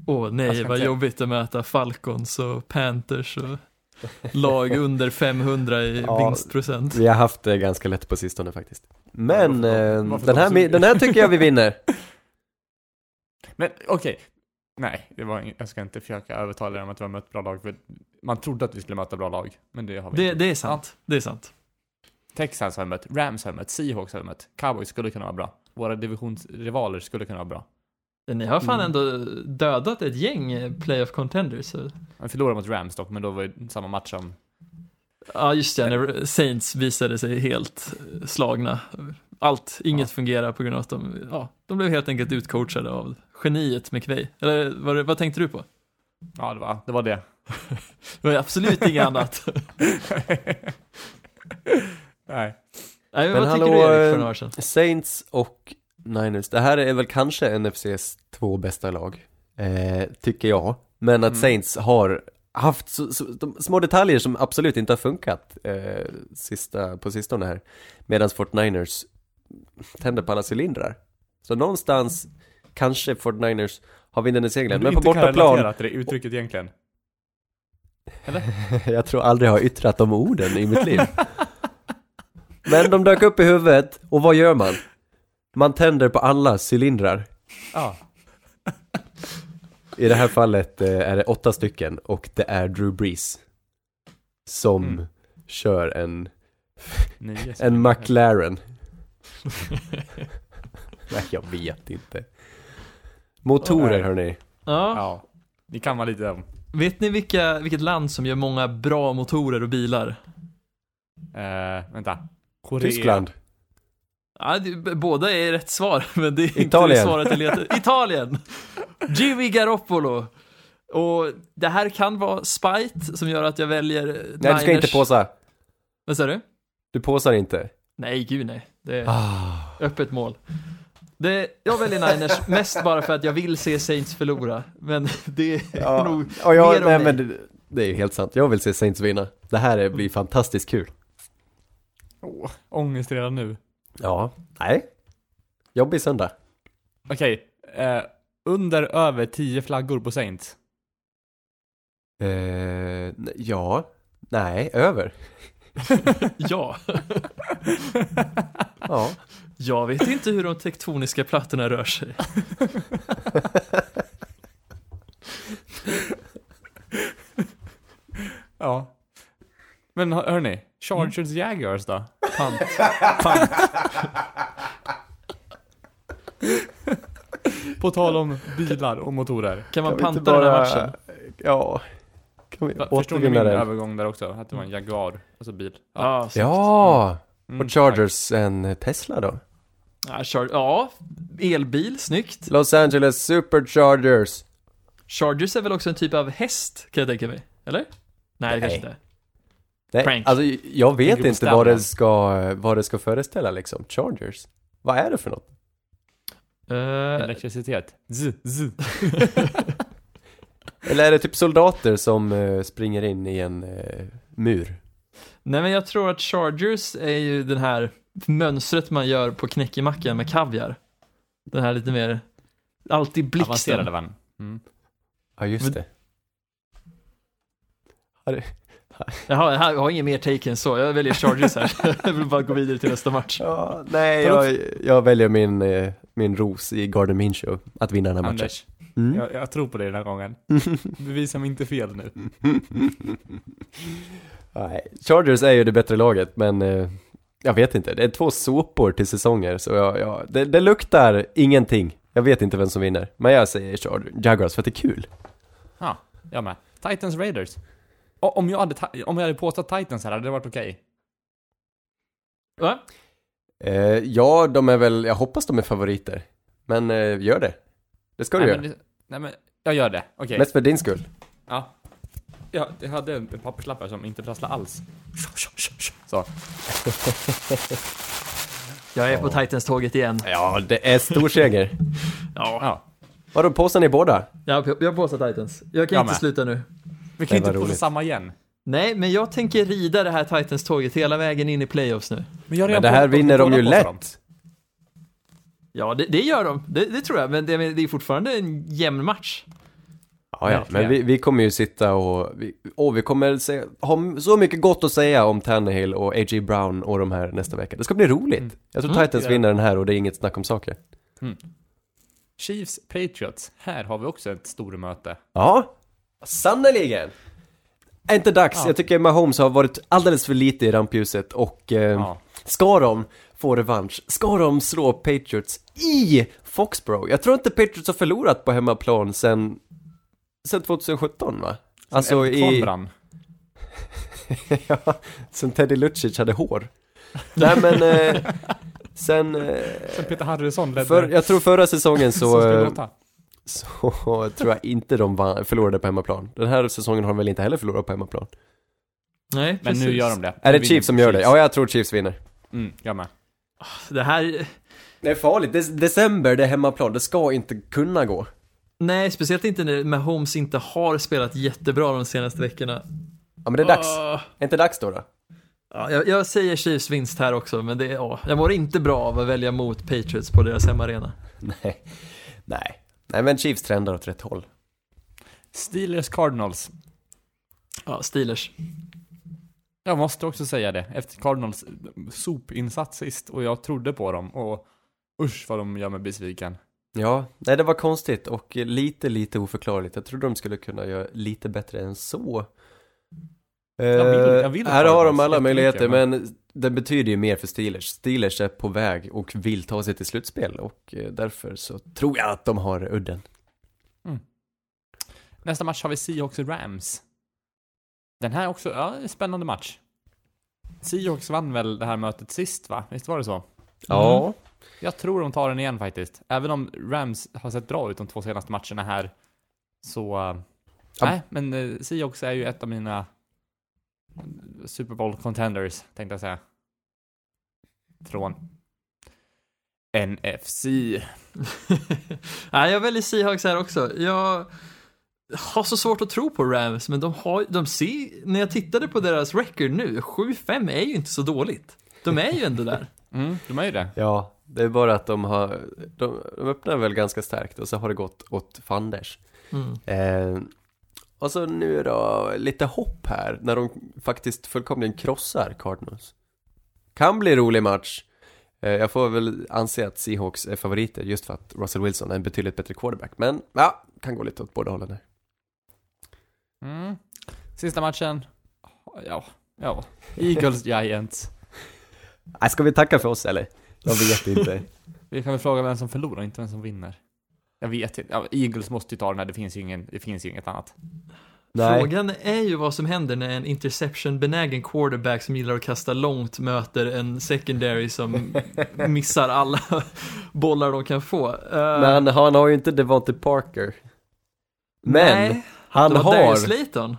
Åh Jag nej, vad inte- jobbigt att möta Falcons och Panthers och lag under 500 i Ja. vinstprocent. Vi har haft det ganska lätt på sistone faktiskt. Men Varför- eh, varför den, här, den här tycker jag vi vinner. Men okej. Nej, det var ing- jag ska inte försöka övertala er om att vi har mött bra lag. För man trodde att vi skulle möta bra lag, men det har vi Det, inte. det är sant. Det är sant. Texans har vi mött, Rams har vi mött, Seahawks har vi mött, Cowboys skulle kunna vara bra. Våra divisionsrivaler skulle kunna vara bra. Ni har fan Mm. ändå dödat ett gäng playoff contenders. Så. Vi förlorade mot Rams dock, men då var det samma match som... Ja, just det, när Saints visade sig helt eh, slagna. Allt, inget Ja. fungerar på grund av att de, ja, de blev helt enkelt utcoachade av geniet McVay. Eller vad, vad tänkte du på? Ja, det var det. Var det. Det var absolut inget annat. Nej. Nej, men, Men vad hallå, tycker du Erik för eh, några år sedan? Saints och Niners, det här är väl kanske NFCs två bästa lag, eh, tycker jag. Men att Mm. Saints har haft så, så, de små detaljer som absolut inte har funkat eh, sista, på sistone här. Medan 49ers tänder på alla cylindrar. Så någonstans kanske 49ers har vinden i seglen, men på inte kan bortaplan, relatera till det uttrycket egentligen. jag tror aldrig jag har yttrat de orden i mitt liv. Men de dök upp i huvudet, och vad gör man? Man tänder på alla cylindrar. Ja. I det här fallet eh, är det åtta stycken och det är Drew Brees som Mm. kör en, Nio. en McLaren. Nej, jag vet inte. Motorer Nej. hörni. Ja, Ja. Det kan vara lite om. vet ni vilka, vilket land som gör många bra motorer och bilar? Eh, vänta. Korea. Tyskland. Ja, det, båda är rätt svar, men det är inte Italien. det svaret jag letar Italien! Jimmy Garoppolo! Och det här kan vara spite som gör att jag väljer Nej, du ska inte påsa. Vad sa du? Du påsar inte. Nej, gud nej. Det är Ah. öppet mål. Det, jag väljer Niners mest bara för att jag vill se Saints förlora. Men det är Ja, nog och jag, mer nej, men det, det är helt sant. Jag vill se Saints vinna. Det här är, blir fantastiskt kul. Åh, ångest redan nu. Ja. Nej. Jobbig söndag. Okej. Eh, under över 10 flaggor på Saints. Eh, ja. Nej, över. Ja. Ja. Jag vet inte hur de tektoniska plattorna rör sig. Ja. Men hör- hörni, Chargers Jaguars då? Pant. På tal om bilar och motorer. Kan man Kan panta den här bara- matchen? Ja. Kan vi Va, Förstår ni min den? övergång där också? Att det var en Jaguar, alltså bil. Ja, Ja! Mm, Och Chargers en Tesla då? Ja, Char- ja, elbil, snyggt. Los Angeles Superchargers. Chargers är väl också en typ av häst, kan jag tänka mig? Eller? Nej, det kanske Nej. inte. Nej, Prank. alltså jag vet inte vad det, ska, vad det ska föreställa liksom. Chargers. Vad är det för något? Eh, Elektricitet. Z, z. Eller är det typ soldater som eh, springer in i en eh, mur? nej, men jag tror att Chargers är ju den här mönstret man gör på knäckemackan med kaviar. Den här lite mer, alltid blixten. Avancerade vän. Mm. Ja, just Men- det. Har det- Jaha, jag har, jag har ingen mer take än så. Jag väljer Chargers här. jag vill bara gå vidare till nästa match. Ja, nej, jag, jag väljer min, eh, min ros i Garden Minshew att vinna den här matchen. Anders, Mm. jag, jag tror på dig den här gången. Bevisa mig inte fel nu. Nej, Chargers är ju det bättre laget, men eh, jag vet inte. Det är två såpor till säsonger, så jag, jag, det, det luktar ingenting. Jag vet inte vem som vinner, men jag säger Chargers, Jaguars för att det är kul. Ja, jag med. Titans Raiders. Om jag hade, om jag hade påstått Titans här, hade det varit okej? Va? Eh, ja, de är väl, jag hoppas de är favoriter. Men eh, gör det. Det ska du nej, göra. men, det- nej men, jag gör det. Okej. Mest för din skull. Ja. ja. Jag hade en papperslapp här som inte prasslar alls. Så. Jag är på Titans-tåget igen. Ja, det är stor seger. Ja, Ja. Vadå, påsar ni båda? jag har jag har påstått Titans. Jag kan Jag inte med. sluta nu. Vi kan Det inte påstå roligt. samma igen. Nej, men jag tänker rida det här Titans-tåget hela vägen in i playoffs nu. Men, Men det här vinner de ju dem. lätt. Ja, det, det gör de. Det, det tror jag, men det, det är fortfarande en jämn match. Ja, ja, men vi, vi kommer ju sitta och, vi, och vi kommer se, ha så mycket gott att säga om Tannehill och A.J. Brown och de här nästa vecka. Det ska bli roligt. Mm. Jag tror Mm, Titans vinner den här och det är inget snack om saker. Chiefs Patriots. Här har vi också ett stormöte. Ja, sannerligen! Är inte dags? Ja. Jag tycker Mahomes har varit alldeles för lite i rampljuset och eh, Ja. ska de få revansch? Ska de slå Patriots i Foxborough? Jag tror inte Patriots har förlorat på hemmaplan sen, sen 2017 va? Alltså Elton i... brann. ja, sen Teddy Lucic hade hår. Nej men, eh, sen, eh, Sen Peter Harrison ledde. för, jag tror förra säsongen så. så tror jag inte de vann, förlorade på hemmaplan. Den här säsongen har de väl inte heller förlorat på hemmaplan. Nej, Men precis. nu gör de det. Är det Chiefs som gör det? Ja, jag tror Chiefs vinner. Mm, jag med. Det här, Det är farligt, Dec- december, det är hemmaplan, det ska inte kunna gå. nej, speciellt inte när Mahomes inte har spelat jättebra de senaste veckorna. Ja men det är dags. Åh. Är inte dags då då? Ja, jag, jag säger Chiefs vinst här också, men det är, åh, jag mår inte bra av att välja mot Patriots på deras hemmaarena. Nej. Nej. Nej men Chiefs trendar åt rätt håll. Steelers Cardinals. Ja, Steelers. Jag måste också säga det. Efter Cardinals sopinsats sist och jag trodde på dem och usch vad de gör mig besviken. Ja, nej det var konstigt och lite, lite oförklarligt. Jag trodde de skulle kunna göra lite bättre än så. Jag vill- jag Eh, vill här har de alla möjligheter, men- men det betyder ju mer för Steelers. Steelers är på väg och vill ta sig till slutspel och eh, därför så tror jag att de har udden. Nästa match har vi Seahawks Rams. Den här också, ja, en spännande match. Seahawks vann väl det här mötet sist va? Visst var det så? Ja. Jag tror de tar den igen faktiskt. Även om Rams har sett bra ut de två senaste matcherna här. Så... eh, Ja. Nej, men Seahawks är ju ett av mina Super Bowl contenders, tänkte jag säga. Från NFC. Nej, jag väljer Seahawks här också. Jag har så svårt att tro på Rams, men de har, de ser, när jag tittade på deras record nu, 7-5 är ju inte så dåligt. De är ju ändå där. Mm, de är ju det. Ja, det är bara att de har, de, de öppnar väl ganska starkt och så har det gått åt fanders. Mm. Eh, och så nu då, lite hopp här, när de faktiskt fullkomligen krossar Cardinals. Kan bli rolig match. Eh, jag får väl anse att Seahawks är favoriter just för att Russell Wilson är en betydligt bättre quarterback. Men ja, kan gå lite åt båda hållen där. Mm. Sista matchen. Ja, ja. Eagles Giants. Nej, ska vi tacka för oss eller? Jag vet inte. Vi kan väl fråga vem som förlorar, inte vem som vinner. Jag vet inte. Ja, Eagles måste ju ta den här, det finns ju, ingen, det finns ju inget annat. Nej. Frågan är ju vad som händer när en interception-benägen quarterback som gillar att kasta långt möter en secondary som missar alla bollar de kan få. Uh, Men han har ju inte Devonte Parker. Men, nej, han det var har... Darius Slayton.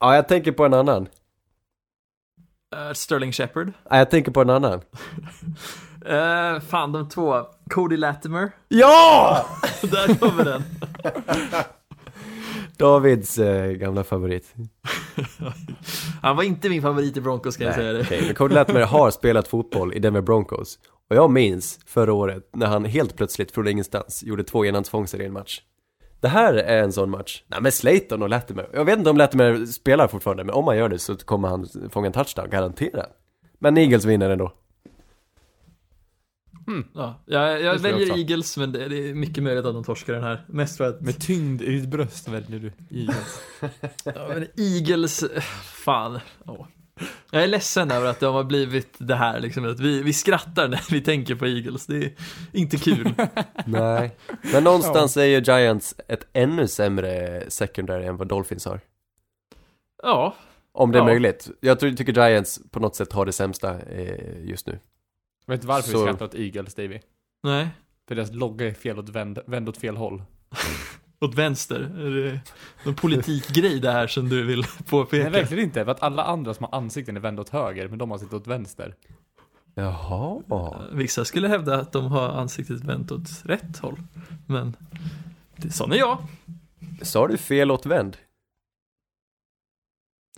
Ja, jag tänker på en annan. Uh, Sterling Shepard. Ja, jag tänker på en annan. Uh, fan, de två. Cody Latimer. Ja! Där vi den. Davids eh, gamla favorit. Han var inte min favorit i Broncos ska jag säga det. Men Cody Latimer har spelat fotboll i Denver Broncos. Och jag minns förra året när han helt plötsligt från ingenstans gjorde två enhandsfångster i en match. Det här är en sån match. Nej men Slayton och Latimer. Jag vet inte om Latimer spelar fortfarande, men om han gör det så kommer han fånga en touchdown, garanterat. Men Eagles vinner ändå. Ja, jag, jag jag väljer också. Eagles, men det, det är mycket möjligt att de torskar den här. Mest för att Med tyngd i ditt bröst väljer du Eagles. Ja, men Eagles, fan. Åh. Jag är ledsen över att det har blivit det här liksom, att vi, vi skrattar när vi tänker på Eagles. Det är inte kul. Nej. Men någonstans är ju Giants ett ännu sämre secondary än vad Dolphins har. Ja, Om det är Ja. möjligt. Jag tror, tycker Giants på något sätt har det sämsta eh, just nu. Vet du varför Så- vi skrattar åt Eagles, Davy? nej. För deras logga är fel åt vänd, vänd åt fel håll. Åt vänster. Är det någon politikgrej det här som du vill påpeka? Nej, verkligen inte. För att alla andra som har ansikten är vända åt höger, men de har sitt åt vänster. Jaha. Vissa skulle hävda att de har ansiktet vänt åt rätt håll. Men det sån är jag. Sa du fel åt vänd?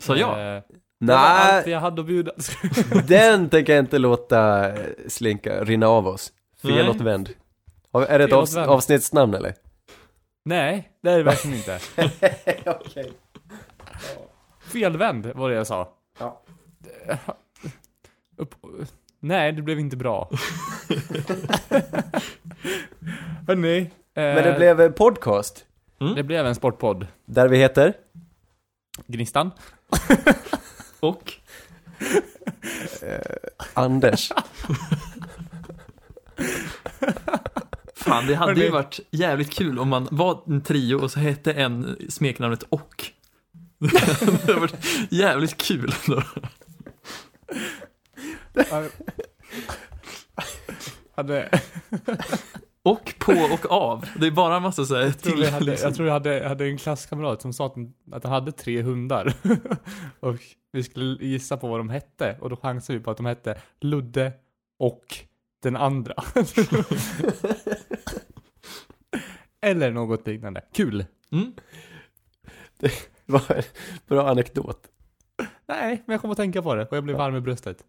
Så jag. Eh, Det var allt Nej, jag hade att bjuda. den tänker jag inte låta eh, slinka, rinna av oss. Nej. Fel åt vänd. Har- Är det ett avs- vänd. avsnittsnamn eller? Nej, det är det verkligen inte. Okej. Felvänd var det jag sa. Ja. Upp, nej, det blev inte bra. Hörni. Eh, Men det blev eh, podcast, det blev en sportpodd. där vi heter? Gnistan. Och Anders. fan, det hade ju varit jävligt kul om man var en trio och så hette en smeknamnet Och. det hade varit jävligt kul då. hade, Och på och av. Det är bara en massa så här jag tror till. jag hade, liksom. jag tror jag hade, hade en klasskamrat som sa att, att han hade tre hundar. och vi skulle gissa på vad de hette. Och då chansade vi på att de hette Ludde och den andra. Eller något liknande. Kul. Mm. Det var en bra anekdot. Nej, men jag kom att tänka på det och jag blev varm i bröstet.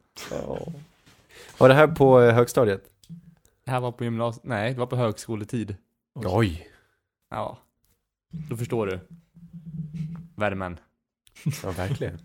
Var det här på eh, högstadiet? Det här var på gymnasiet, nej det var på högskoletid. Oj. Ja. Då förstår du. Värmen. Ja, verkligen.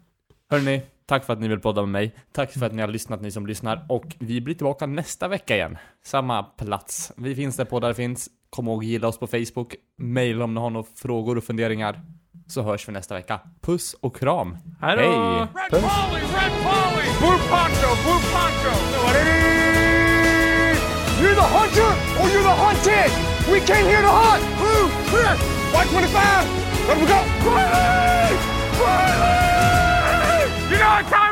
Hörrni, tack för att ni vill podda med mig. Tack för att ni har lyssnat ni som lyssnar. Och vi blir tillbaka nästa vecka igen. Samma plats. Vi finns där poddar finns. Kom ihåg gilla oss på Facebook. Maila om ni har några frågor och funderingar. Så hörs vi nästa vecka. Puss och kram. Hej! Red Polly, Red Polly! Blue Poncho, Blue Poncho! You're the hunter or you're the hunted. We came here to hunt. Blue, clear. White 25. Let we go. Riley! Riley! You know what time